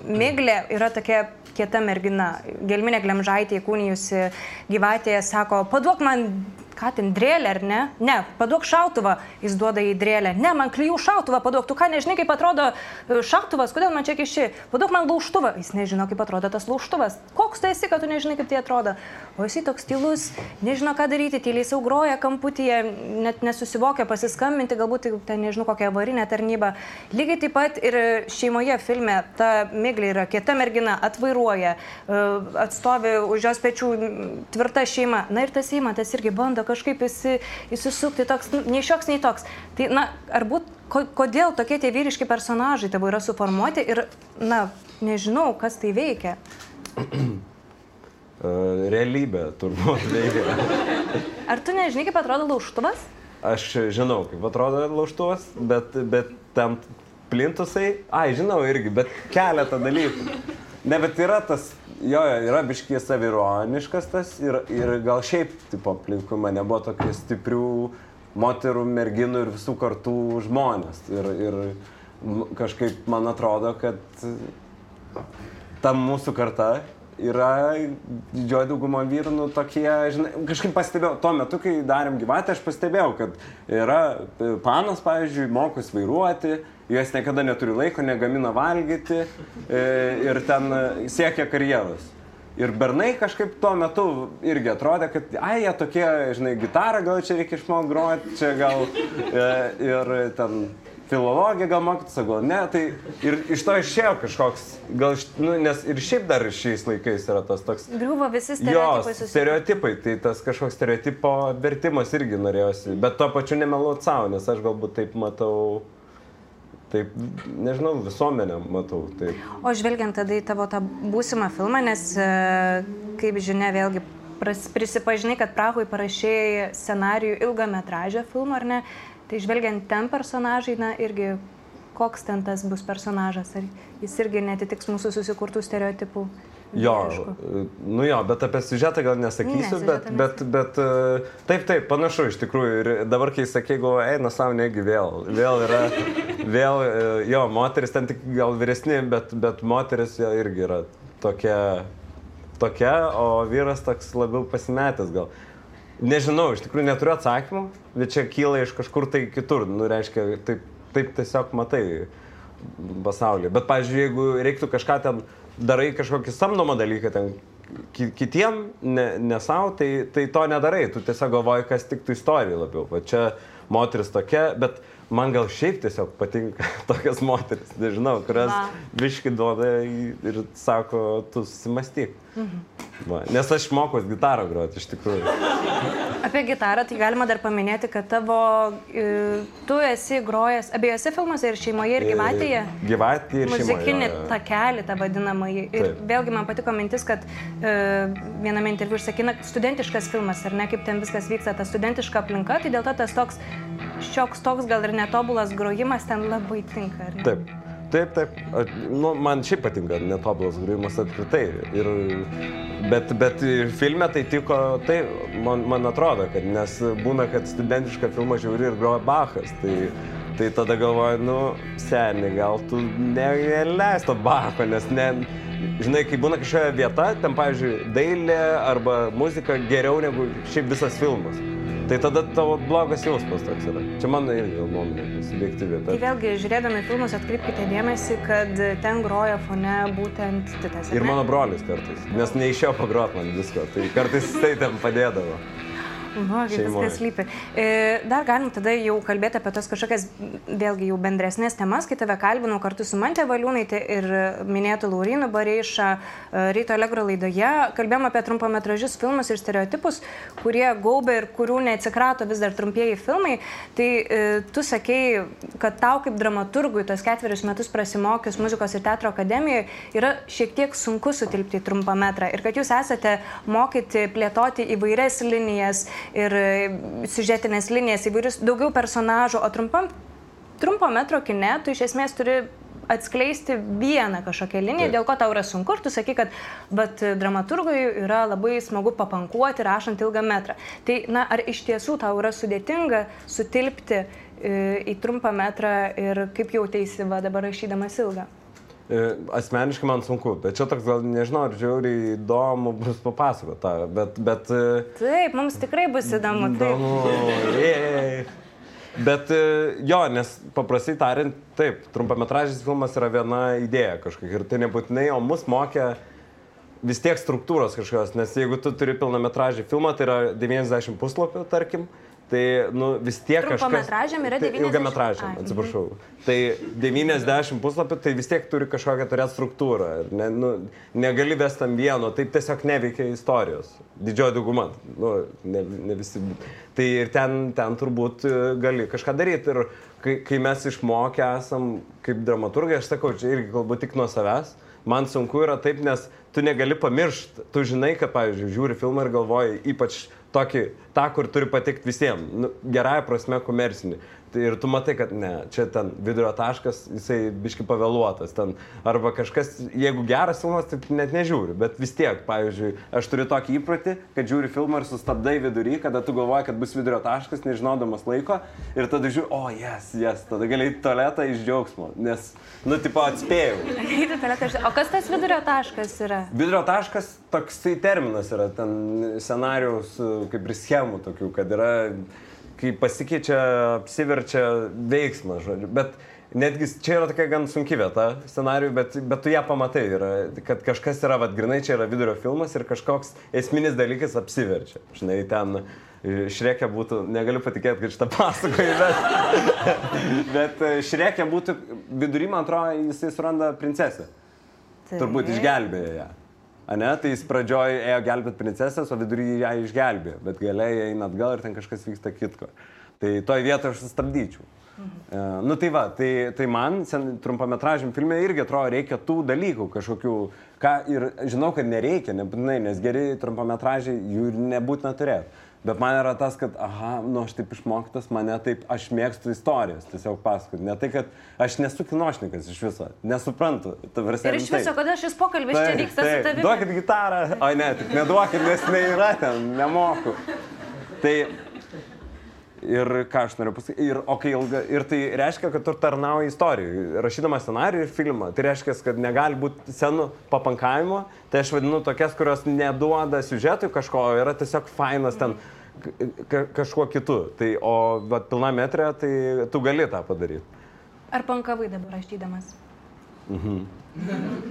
Miglė yra tokia kieta mergina. Gelminė Glemžaitė įkūnijusi gyvatėje sako, paduok man, ką ten, drėlę ar ne? Ne, paduok šautuvą, jis duoda į drėlę. Ne, man klyjų šautuvą paduok, tu ką nežinai, kaip atrodo e, šautuvas, kodėl man čia kiši? Paduok man lauštuvą, jis nežino, kaip atrodo tas lauštuvas. Koks tu esi, kad tu nežinai, kaip tai atrodo? O jis toks tylus, nežino, ką daryti, tyliai saugroja kamputyje, net nesusivokia pasiskambinti, galbūt ten nežinau kokią avarinę tarnybą. Lygiai taip pat ir šeimoje filme ta Miglė yra kieta mergina, atvairuoja, e, atstovi už jos pečių tvirta šeima. Na ir tas įmatas irgi bando kažkaip įsi, įsisukti, toks, nu, nei šioks, nei toks. Tai, na, ar būt, ko, kodėl tokie tie vyriški personažai tavo yra suformuoti ir, na, nežinau, kas tai veikia. Uh, *clears throat* realybė turbūt *laughs* veikia. Ar tu nežinai, kaip atrodo lauštuvas? Aš žinau, kaip atrodo lauštuvas, bet, bet ten plintusai, ai, žinau irgi, bet keletą dalykų. Ne, bet yra tas, jo, yra biškiai savironiškas tas ir, ir gal šiaip, tipo, aplinkui mane buvo tokių stiprių moterų, merginų ir visų kartų žmonės. Ir, ir kažkaip man atrodo, kad ta mūsų karta yra didžioji dauguma vyrų, nu, tokie, žinai, kažkaip pastebėjau, tuo metu, kai darėm gyvatę, aš pastebėjau, kad yra e, panas, pavyzdžiui, mokus vairuoti, jos niekada neturi laiko, negamina valgyti e, ir ten e, siekia karjeros. Ir bernai kažkaip tuo metu irgi atrodė, kad, ai, jie tokie, žinai, gitarą gal čia reikia išmokti groti, čia gal e, ir ten filologiją gal mokytis, gal ne, tai ir iš to išėjo kažkoks, gal, nu, nes ir šiaip dar šiais laikais yra tas toks Griuvo visi Jo, stereotipai susiję. stereotipai, tai tas kažkoks stereotipo vertimas irgi norėjosi, bet tuo pačiu nemeluot savo, nes aš galbūt taip matau, taip, nežinau, visuomenę matau, taip. O žvelgiant tada į tavo tą būsimą filmą, nes, e, kaip žinia, vėlgi pras- prisipažinai, kad Prahui parašėjai scenarijų ilgą metražę filmą, ar ne? Tai žvelgiant ten personažai, na irgi koks ten tas bus personažas, ar jis irgi netitiks mūsų susikurtų stereotipų. Jo, vyriškų? nu jo, bet apie siužetą gal nesakysiu, Ne, bet, bet, bet e, taip, taip, panašu iš tikrųjų. Ir dabar, kai sakė, galvoju, eina savo negi vėl. Vėl yra, *laughs* vėl, e, jo, moteris ten tik gal vyresni, bet, bet moteris jo irgi yra tokia, tokia, o vyras toks labiau pasimetęs gal. Nežinau, iš tikrųjų neturiu atsakymų, bet čia kyla iš kažkur tai kitur. Nu, reiškia, taip, taip tiesiog matai pasaulyje. Bet, pavyzdžiui, jeigu reiktų kažką ten darai kažkokį samdomą dalyką ten ki kitiem, ne, ne savo, tai, tai to nedarai. Tu tiesiog galvoji, kas tik tu istorijai labiau. Va čia moteris tokia, bet man gal šiaip tiesiog patinka *laughs* tokias moteris, nežinau, kurias Va. biški duoda ir sako, tu susimastyk. Mhm. Va, nes aš mokaus gitarą groti iš tikrųjų. Apie gitarą tai galima dar paminėti, kad tavo, e, tu esi grojęs abiejose filmuose ir šeimoje, ir gyvatėje. Gyvatėje ir Muzikinį šeimoje. takelį, tą vadinamąjį. Ir Taip. vėlgi man patiko mintis, kad e, viename interviu išsakina, studentiškas filmas, ar ne, kaip ten viskas vyksta, ta studentiška aplinka, tai dėl to tas toks šioks toks gal ir netobulas grojimas ten labai tinka. ne? Taip. Taip, taip. A, Nu, man šiaip patinka netobulas grojimas apskritai. Ir, bet, bet filme tai tiko, tai man, man atrodo, kad nes būna, kad studentišką filmą žiūri ir groja Bachas. Tai, tai tada galvoju, nu, seniai, gal tu neleis to Bacho, nes ne, žinai, kai būna kažkokia vieta, ten, pavyzdžiui, dailė arba muzika geriau negu šiaip visas filmas. Tai tada tavo blogas jausmas toks yra. Čia mano irgi gal nuomonė, subjektyvi. Tai Bet... vėlgi, žiūrėdami filmus, atkreipkite dėmesį, kad ten groja fone būtent Titas. Ir mano brolis kartais, nes neišėjo pagrot man visko, tai kartais tai ten padėdavo. Šeimoj. viskas lypi. Dar galim tada jau kalbėti apie tos kažkokias, vėlgi jau bendresnės temas, kai tave kalbinau kartu su Mantė Valiūnaitė ir minėtų Laurinu Bareiša e, Ryto Allegro laidoje. Kalbėjom apie trumpametražius filmus ir stereotipus, kurie gaubia ir kurių neatsikrato vis dar trumpieji filmai. Tai e, tu sakei, kad tau kaip dramaturgui tos ketverius metus prasimokius muzikos ir teatro akademijoje yra šiek tiek sunku sutilpti į trumpą metrą ir kad jūs esate mokyti plėtoti įvairias linijas ir e, siužetinės linijas, įvairius daugiau personažų, o trumpam, trumpo metro kine tu iš esmės turi atskleisti vieną kažkokią liniją, Taip. dėl ko tau yra sunku ir tu sakai, kad bet dramaturgui yra labai smagu papankuoti rašant ilgą metrą. Tai, na, ar iš tiesų tau yra sudėtinga sutilpti e, į trumpą metrą ir kaip jautėsi va dabar rašydamas ilgą? E, Asmeniškai man sunku, bet čia toks gal nežinau, ar žiauriai įdomu bus papasakoti tą, bet... bet e, Taip, mums tikrai bus įdomu. Įdomu. Bet e, jo, nes paprastai tariant, taip, trumpametražis filmas yra viena idėja kažkokia ir tai nebūtinai, o mus mokė vis tiek struktūros kažkokios, nes jeigu tu turi pilnametražį filmą, tai yra 90 puslapių, tarkim, tai nu, vis tiek kažkas... Trumpametražiam yra Tai 90? Ilgametražiam, Ai, atsiprašau. Tai 90 puslapių, tai vis tiek turi kažkokią turėti struktūrą. Ne, nu, negali vesti tam vieno, taip tiesiog neveikia istorijos. Didžioji dauguma, nu, ne, ne visi. Tai ir ten, ten turbūt e, gali kažką daryti. Ir kai, kai mes išmokę esam kaip dramaturgai, aš sakau, čia irgi kalbu tik nuo savęs, man sunku yra taip, nes tu negali pamiršti. Tu žinai, kad, pavyzdžiui, žiūri filmą ir galvoji, ypač tokį, tą, kur turi patikti visiems, nu, gerąją prasme komercinį. Tai ir tu matai, kad ne, čia ten vidurio taškas, jisai biški pavėluotas ten. Arba kažkas, jeigu geras filmas, tai net nežiūri. Bet vis tiek, pavyzdžiui, aš turiu tokį įprotį, kad žiūri filmą ir sustabdai vidury, kada tu galvoji, kad bus vidurio taškas, nežinodamas laiko. Ir tada žiūri, o, jes, jes, tada gali į tualetą iš džiaugsmo. Nes, nu, tipo, atspėjau. O kas tas vidurio taškas yra? Vidurio taškas toksai terminas yra ten scenarijaus e, kaip ir schemų tokių, kad yra, kai pasikeičia, apsiverčia veiksmas, žodžiu. Bet netgi čia yra tokia gan sunki vieta scenarijų, bet, bet tu ją pamatai, yra, kad kažkas yra, vad grinai, čia yra vidurio filmas ir kažkoks esminis dalykas apsiverčia. Žinai, ten e, Šrekė būtų, negaliu patikėti, kad šitą pasakoju, *laughs* bet, bet e, Šrekė būtų, vidury, man atrodo, jisai suranda princesę. Turbūt išgelbėjo ją. Ane, tai jis pradžioj ėjo gelbėti princesės, o vidury ją išgelbėjo, bet galiai eina atgal ir ten kažkas vyksta kitko. Tai toj vietoje aš sustabdyčiau. Mhm. E, nu tai va, tai, tai man sen, trumpametražiam filmė irgi atrodo reikia tų dalykų kažkokių, ką ir žinau, kad nereikia, nebūtinai, nes geri trumpametražiai jų ir nebūtina turėti. Bet man yra tas, kad, aha, nu aš taip išmoktas, mane taip, aš mėgstu istorijas, tiesiog pasakoti. Ne tai, kad aš nesu kinošnikas iš viso, nesuprantu. prasme, Ir iš rimtai. viso, kada šis pokalbis čia vyksta su tavimi? Duokit gitarą. O ne, tik neduokit, nes neįra ten, nemoku. Tai ir ką aš noriu pasakyti, ir, o kai ilga, ir tai reiškia, kad tu tarnauji istorijai. Rašydamas scenarijų ir filmą, tai reiškia, kad negali būti senų papankavimo, tai aš vadinu tokias, kurios neduoda siužetui kažko, yra tiesiog fainas ten ka- kažkuo kitu. Tai, o vat, pilna metrė, tai tu gali tą padaryti. Ar pankavai dabar rašydamas?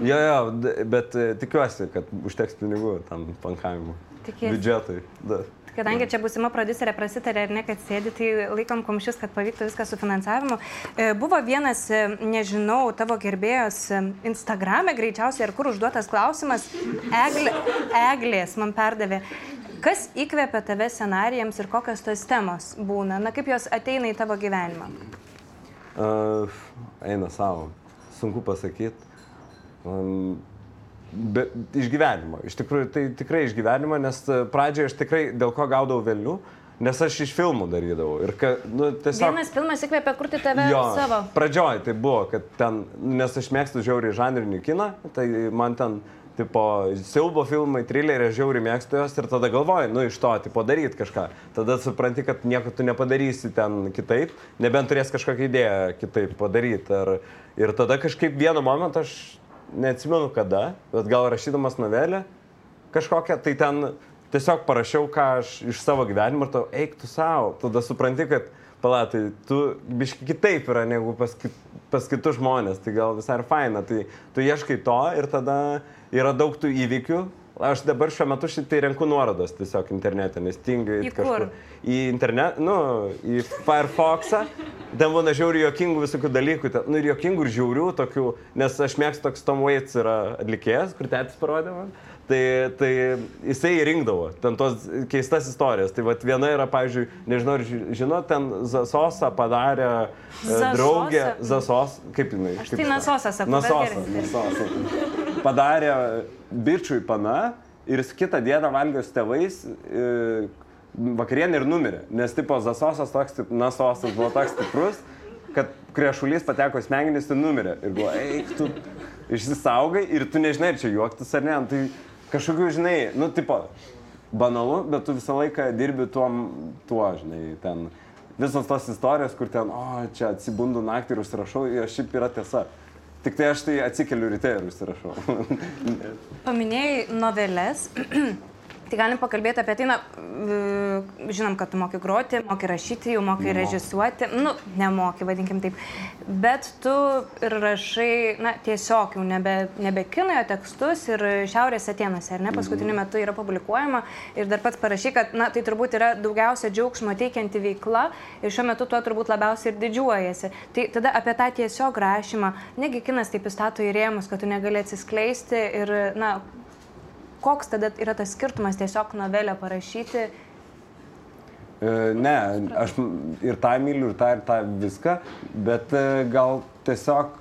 Jo, jo, d- bet e, tikiuosi, kad užteks pinigų tam pankavimui. Tikiesi? Biudžetui. Da. Kadangi čia būsima prodiuserė prasitarė ar ne, kad sėdi, tai laikom kumščius, kad pavyktų viską su finansavimu. E, Buvo vienas, e, nežinau, tavo gerbėjos Instagrame greičiausiai, ar kur užduotas klausimas, Eglė, Eglės man perdavė. Kas įkvepia tave scenarijams ir kokios tos temos būna? Na, kaip jos ateina į tavo gyvenimą? Uh, eina savo. Sunku pasakyti. Um, be, iš gyvenimo. Iš tikrųjų, tai tikrai iš gyvenimo, nes pradžioje aš tikrai dėl ko gaudavau vėliau, nes aš iš filmų darydavau. Ir ka, nu, tiesiog... Vienas filmas įkvėpė kurti tave Jo, savo. pradžioj tai buvo, kad ten, nes aš mėgstu žiauriai žanrinį kiną, tai man ten, tipo, siaubo filmai, trileriai, žiauriai mėgstu jos ir tada galvoju, nu iš to, tipo, daryti kažką. Tada supranti, kad nieko tu nepadarysi ten kitaip, nebent turės kažkokią idėją kitaip padaryti. Ir, ir tada kažkaip vienu momentu aš neatsimenu kada, bet gal rašydamas novelę kažkokią, tai ten tiesiog parašiau, ką aš iš savo gyvenimo ir tau eik tu savo. Tada supranti, kad palatai, tu biški kitaip yra negu pas, pas kitus žmonės, tai gal visai ir faina. Tai tu ieškai to ir tada yra daug tų įvykių. Aš dabar šiuo metu šitai renku nuorodas tiesiog internete, nes tingai Į kur? Į internet, nu, į Firefox'ą. Ten būna žiaurių jokingų visokių dalykų, ten, nu ir jokingų ir žiaurių tokių, nes aš mėgstu toks Tom Waits yra atlikėjas, kur tėtis parodė man. Tai, tai jisai rinkdavo ten tos keistas istorijas. Tai vat viena yra, pavyzdžiui, nežinau, ar ži- žinot, ten Zasosą padarė e, Zasosą? draugė Zasos, kaip jinai? Aš kaip tai sa- Nasosą sakau, gerai. Nasosas. Padarė bičiui pana ir jis kitą dieną valgė su tėvais e, vakarienę ir numirė. Nes tipo Zasosas toks, tip, Nasosas buvo toks stiprus, kad krešulys pateko smegenis ir numirė. Ir buvo, eik, tu išsisaugai ir tu nežinai, ar čia juoktis ar ne. Nu, Tai kažkokių, žinai, nu, tipo, banalu, bet tu visą laiką dirbi tuom, tuo, žinai, ten. Visos tos istorijos, kur ten, o, čia atsibundu naktį ir užsirašau, jos šiaip yra tiesa. Tik tai aš tai atsikeliu ryte ir užsirašau. Paminėjai noveles. *clears throat* Tai galim pakalbėti apie tai, na, žinom, kad tu moki groti, moki rašyti, jau moki Nemoku. režisuoti, nu, nemoki, vadinkim taip, bet tu ir rašai, na, tiesiog jau nebe, nebe kinoje tekstus ir Šiaurės Atenuose, ar ne, paskutiniu metu yra publikuojama ir dar pats parašy, kad, na, tai turbūt yra daugiausia džiaugsmo teikianti veikla ir šiuo metu tuo turbūt labiausiai ir didžiuojasi. Tai tada apie tą tiesiog rašymą, negi kinas taip įstato į rėmus, kad tu negali atsiskleisti ir, na, koks tada yra tas skirtumas tiesiog novelę parašyti? E, Ne, aš ir tą myliu, ir tą, ir tą viską, bet e, gal tiesiog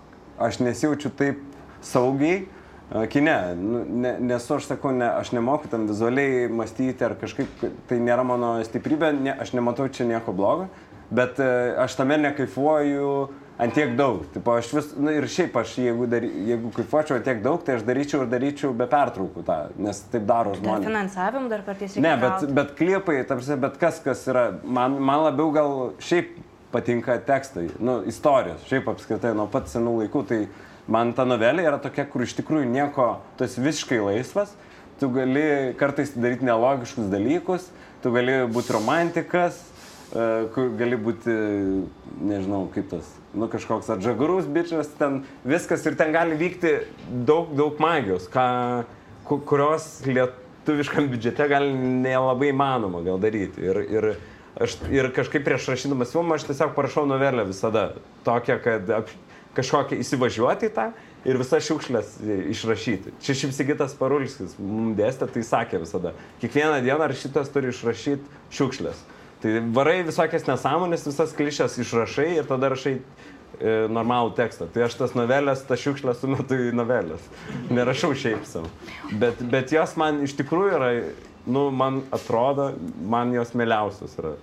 aš nesijaučiu taip saugiai. e, Kine, Nu, ne, nesu, aš sakau, ne, aš nemoku tam vizualiai mąstyti ar kažkaip, tai nėra mano stiprybė, ne, aš nematau čia nieko blogo, bet aš tame nekaifuoju ant tiek daug. Tipo, aš vis, na ir šiaip aš, jeigu, dary, jeigu kaifuočiau tiek daug, tai aš daryčiau ir daryčiau be pertraukų tą, nes taip daro Dar žmonės. finansavimų dar kartais reikia. Ne, bet, bet klipai, tarsi, bet kas, kas yra, man, man labiau gal šiaip patinka tekstai, nu, istorijos, šiaip apskritai nuo pat senų laikų, tai man ta novelė yra tokia, kur iš tikrųjų nieko, tu esi visiškai laisvas, tu gali kartais daryti nelogiškus dalykus, tu gali būti romantikas, kur gali būti, nežinau, kaip tas, nu kažkoks atžagarus bičias, ten viskas ir ten gali vykti daug, daug magijos, ką, ku- kurios lietuviškam biudžete gali nelabai įmanoma gal daryti. Ir, ir, aš, ir kažkaip prieš rašydamas filmą aš tiesiog parašau novelę visada. Tokią, kad ap, kažkokią įsivažiuoti į tą ir visas šiukšlės išrašyti. Čia šiaip Sigitas Parulskis mums dėstė, tai sakė visada. Kiekvieną dieną rašytas turi išrašyti šiukšlės. Tai varai visokias nesąmonės, visas klišės išrašai ir tada rašai e, normalų tekstą. Tai aš tas novelės, tas šiukšlės sumetu į novelės. Nerašau šiaip savo. Bet, bet jos man iš tikrųjų yra, nu, man atrodo, man jos mėliausios yra.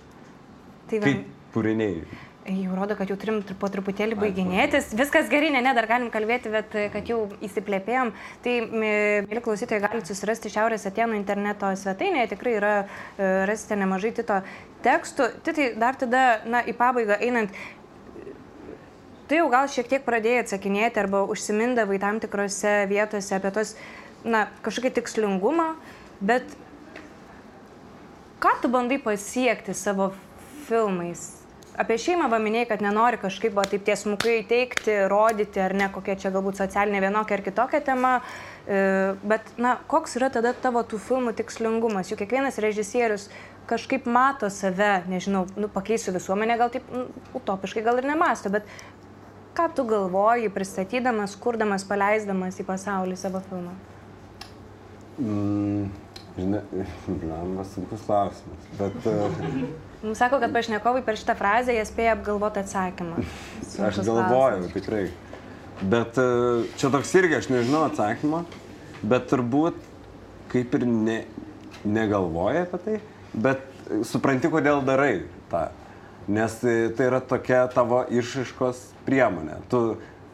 Tai va, Kaip kūriniai. Jau rodo, kad jau turim po truputėlį baiginėtis. Viskas gerai, ne, ne, dar galim kalbėti, bet e, kad jau įsiplėpėjom. Tai, mė- mėly klausytojai, galite susirasti Šiaurės Atenų interneto svetainėje. Tikrai yra, e, rasite nemažai Tito tekstų. Titai, dar tada, na, į pabaigą einant, tu jau gal šiek tiek pradėjai atsakinėti arba užsimindavai tam tikrose vietose apie tos, na, kažkokį tikslingumą, bet ką tu bandai pasiekti savo filmais? Apie šeimą paminėjai, kad nenori kažkaip va, taip tiesmukai teikti, rodyti, ar ne, kokia čia galbūt socialinė vienokia ar kitokia tema, e, bet, na, koks yra tada tavo tų filmų tikslingumas? Juk kiekvienas režisierius kažkaip mato save, nežinau, nu, pakeisiu visuomenę, gal taip nu, utopiškai gal ir nemasto, bet ką tu galvoji, pristatydamas, kurdamas, paleisdamas į pasaulį savo filmą? Mm, Žinai, *laughs* man sunkus klausimas. Bet uh, Mums sako, kad pašnekovai per šitą frazę jie spėja apgalvoti atsakymą. aš Sunkus galvojau, klausimas. tikrai. Bet uh, čia toks irgi aš nežinau atsakymą, bet turbūt kaip ir ne, negalvoji apie tai, bet e, supranti, kodėl darai tą. Nes e, tai yra tokia tavo išaiškos priemonė. Tu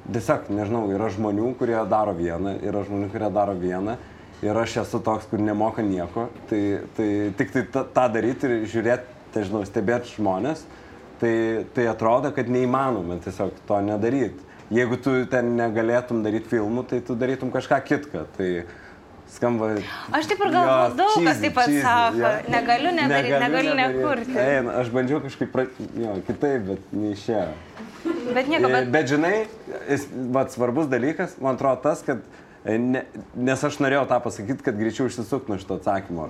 tiesiog, nežinau, yra žmonių, kurie daro vieną, yra žmonių, kurie daro vieną. Ir aš esu toks, kur nemoka nieko. Tai, tai tik tai ta- tą daryti ir žiūrėti, tai žinau, stebėti žmonės. Tai, tai atrodo, kad neįmanoma tiesiog to nedaryti. Jeigu tu ten negalėtum daryti filmų, tai tu darytum kažką kitką. Tai skamba. Aš taip ir galvoju, daug kas cheesy, taip pat sako. jo. Negaliu nedaryt, negaliu nedaryt. nekurti. Na, aš bandžiau kažkaip, pra... jo, kitaip, bet neišėjo. Bet nieko, Bet... bet bet žinai, jis- vat, svarbus dalykas, man atrodo tas, kad e, Ne, nes aš norėjau tą pasakyti, kad greičiau išsisuk nuo šito atsakymo.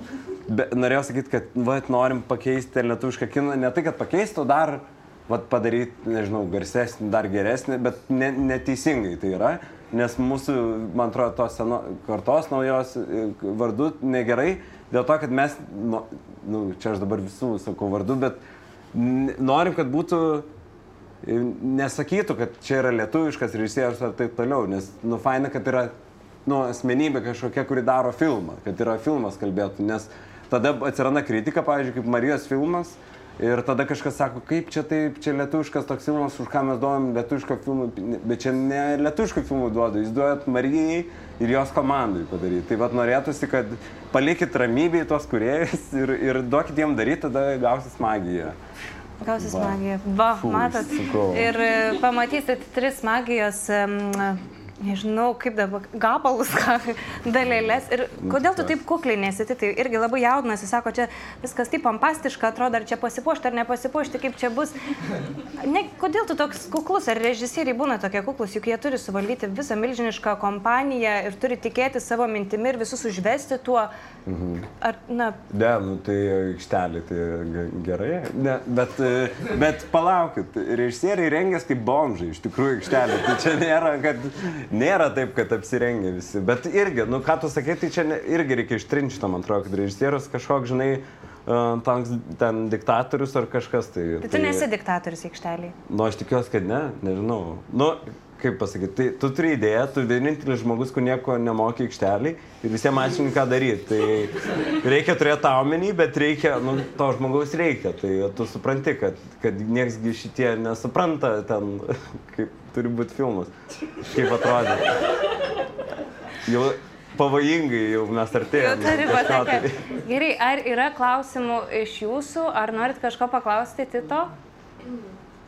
Be, norėjau sakyti, kad vat, norim pakeisti lietuvišką kiną, ne tai, kad pakeisti, o dar vat, padaryti, nežinau, garsesnį, dar geresnį, bet ne, neteisingai tai yra, nes mūsų, man atrodo, tos seno, kartos naujos e, vardų negerai, dėl to, kad mes, nu, nu, čia aš dabar visų sakau vardų, bet norim, kad būtų nesakytų, kad čia yra lietuviškas režisierius ar taip toliau, nes, nu, faina, kad yra, nu, asmenybė kažkokia, kuri daro filmą, kad yra filmas kalbėtų, nes tada atsiranda kritika, pavyzdžiui, kaip Marijos filmas. Ir tada kažkas sako, kaip čia taip, čia lietuviškas toks filmas, už ką mes duodam lietuvišką filmą, bet čia ne lietuvišką filmą duodu, jūs duodat Marijai ir jos komandai padaryti. Tai vad norėtųsi, kad palikit ramybėj tos kuriejus ir, ir duokit jiem daryti, tada gausis magija. gausis Va. magija. Va, Fū, matot. sakau. Ir e, pamatysit tris magijos, em, nežinau, kaip dabar, gabalus, *laughs* dalelės. Ir kodėl tu taip kukliai nesiti, tai irgi labai jaudinasi, sako, čia viskas taip pompastiška, atrodo, ar čia pasipuošti ar nepasipuošti, kaip čia bus. *laughs* Ne, kodėl tu toks kuklus, ar režisieriai būna tokie kuklus, juk jie turi suvaldyti visą milžinišką kompaniją ir turi tikėti savo mintimi ir visus užvesti tuo. Ar, na, Ne, nu tai aikštelė, tai ge- gerai. Ne, bet, bet palaukit, režisieriai rengės kaip bomžai, iš tikrųjų aikštelė. Tai čia nėra, kad, nėra taip, kad apsirengia visi. Bet irgi, nu ką tu sakai, tai čia ne, irgi reikia ištrinti, man atrodo, kad režisierius kažkoks, žinai, e, toks ten diktatorius ar kažkas. Tai, tai tu nesi diktatorius aikšteliai. Nu, aš tikiuosi, kad ne, nežinau. Nu, kaip pasakyti, tai tu turi idėją, tu vienintelis žmogus, kur nieko nemoki aikšteliai ir visiems aiškini, ką daryti. Tai reikia turėti tą omeny, bet reikia, nu, to žmogaus reikia. Tai tu supranti, kad, kad nieksgi šitie nesupranta ten, *laughs* kaip turi būti filmas, kaip atrodo. Jau pavojingai jau mes Jau artėjame. turi kažko pasakyti. tai. Gerai, ar yra klausimų iš jūsų, ar norit kažko paklausti, Tito?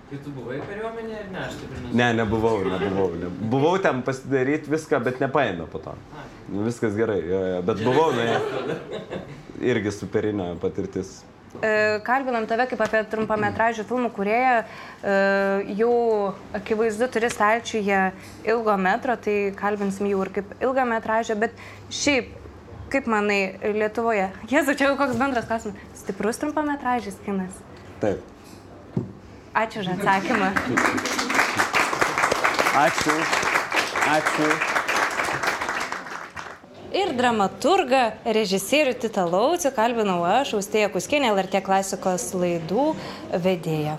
Tai tu buvai kariuomenė ir ne, aš taip ir nesu. Ne, nebuvau, nebuvau. Ne. Buvau ten pasidaryti viską, bet nepaėmė po to. Nu, viskas gerai, jo, jo, bet buvau, na, *laughs* irgi superinė patirtis. E, Kalbinam tave kaip apie trumpametražių filmų kurieją, e, jau akivaizdu turi stalčiuje ilgo metro, tai kalbinsim jau ir kaip ilgą metražę, bet šiaip, kaip manai, Lietuvoje, Jėzu, čia jau koks bendras klausimas, stiprus trumpametražis kinas. Taip. Ačiū už atsakymą. Ačiū. Ačiū. Ir dramaturgą, režisierių Titą Laucių kalbinau aš, Austėja Kuskienė, LRT klasikos laidų vedėja.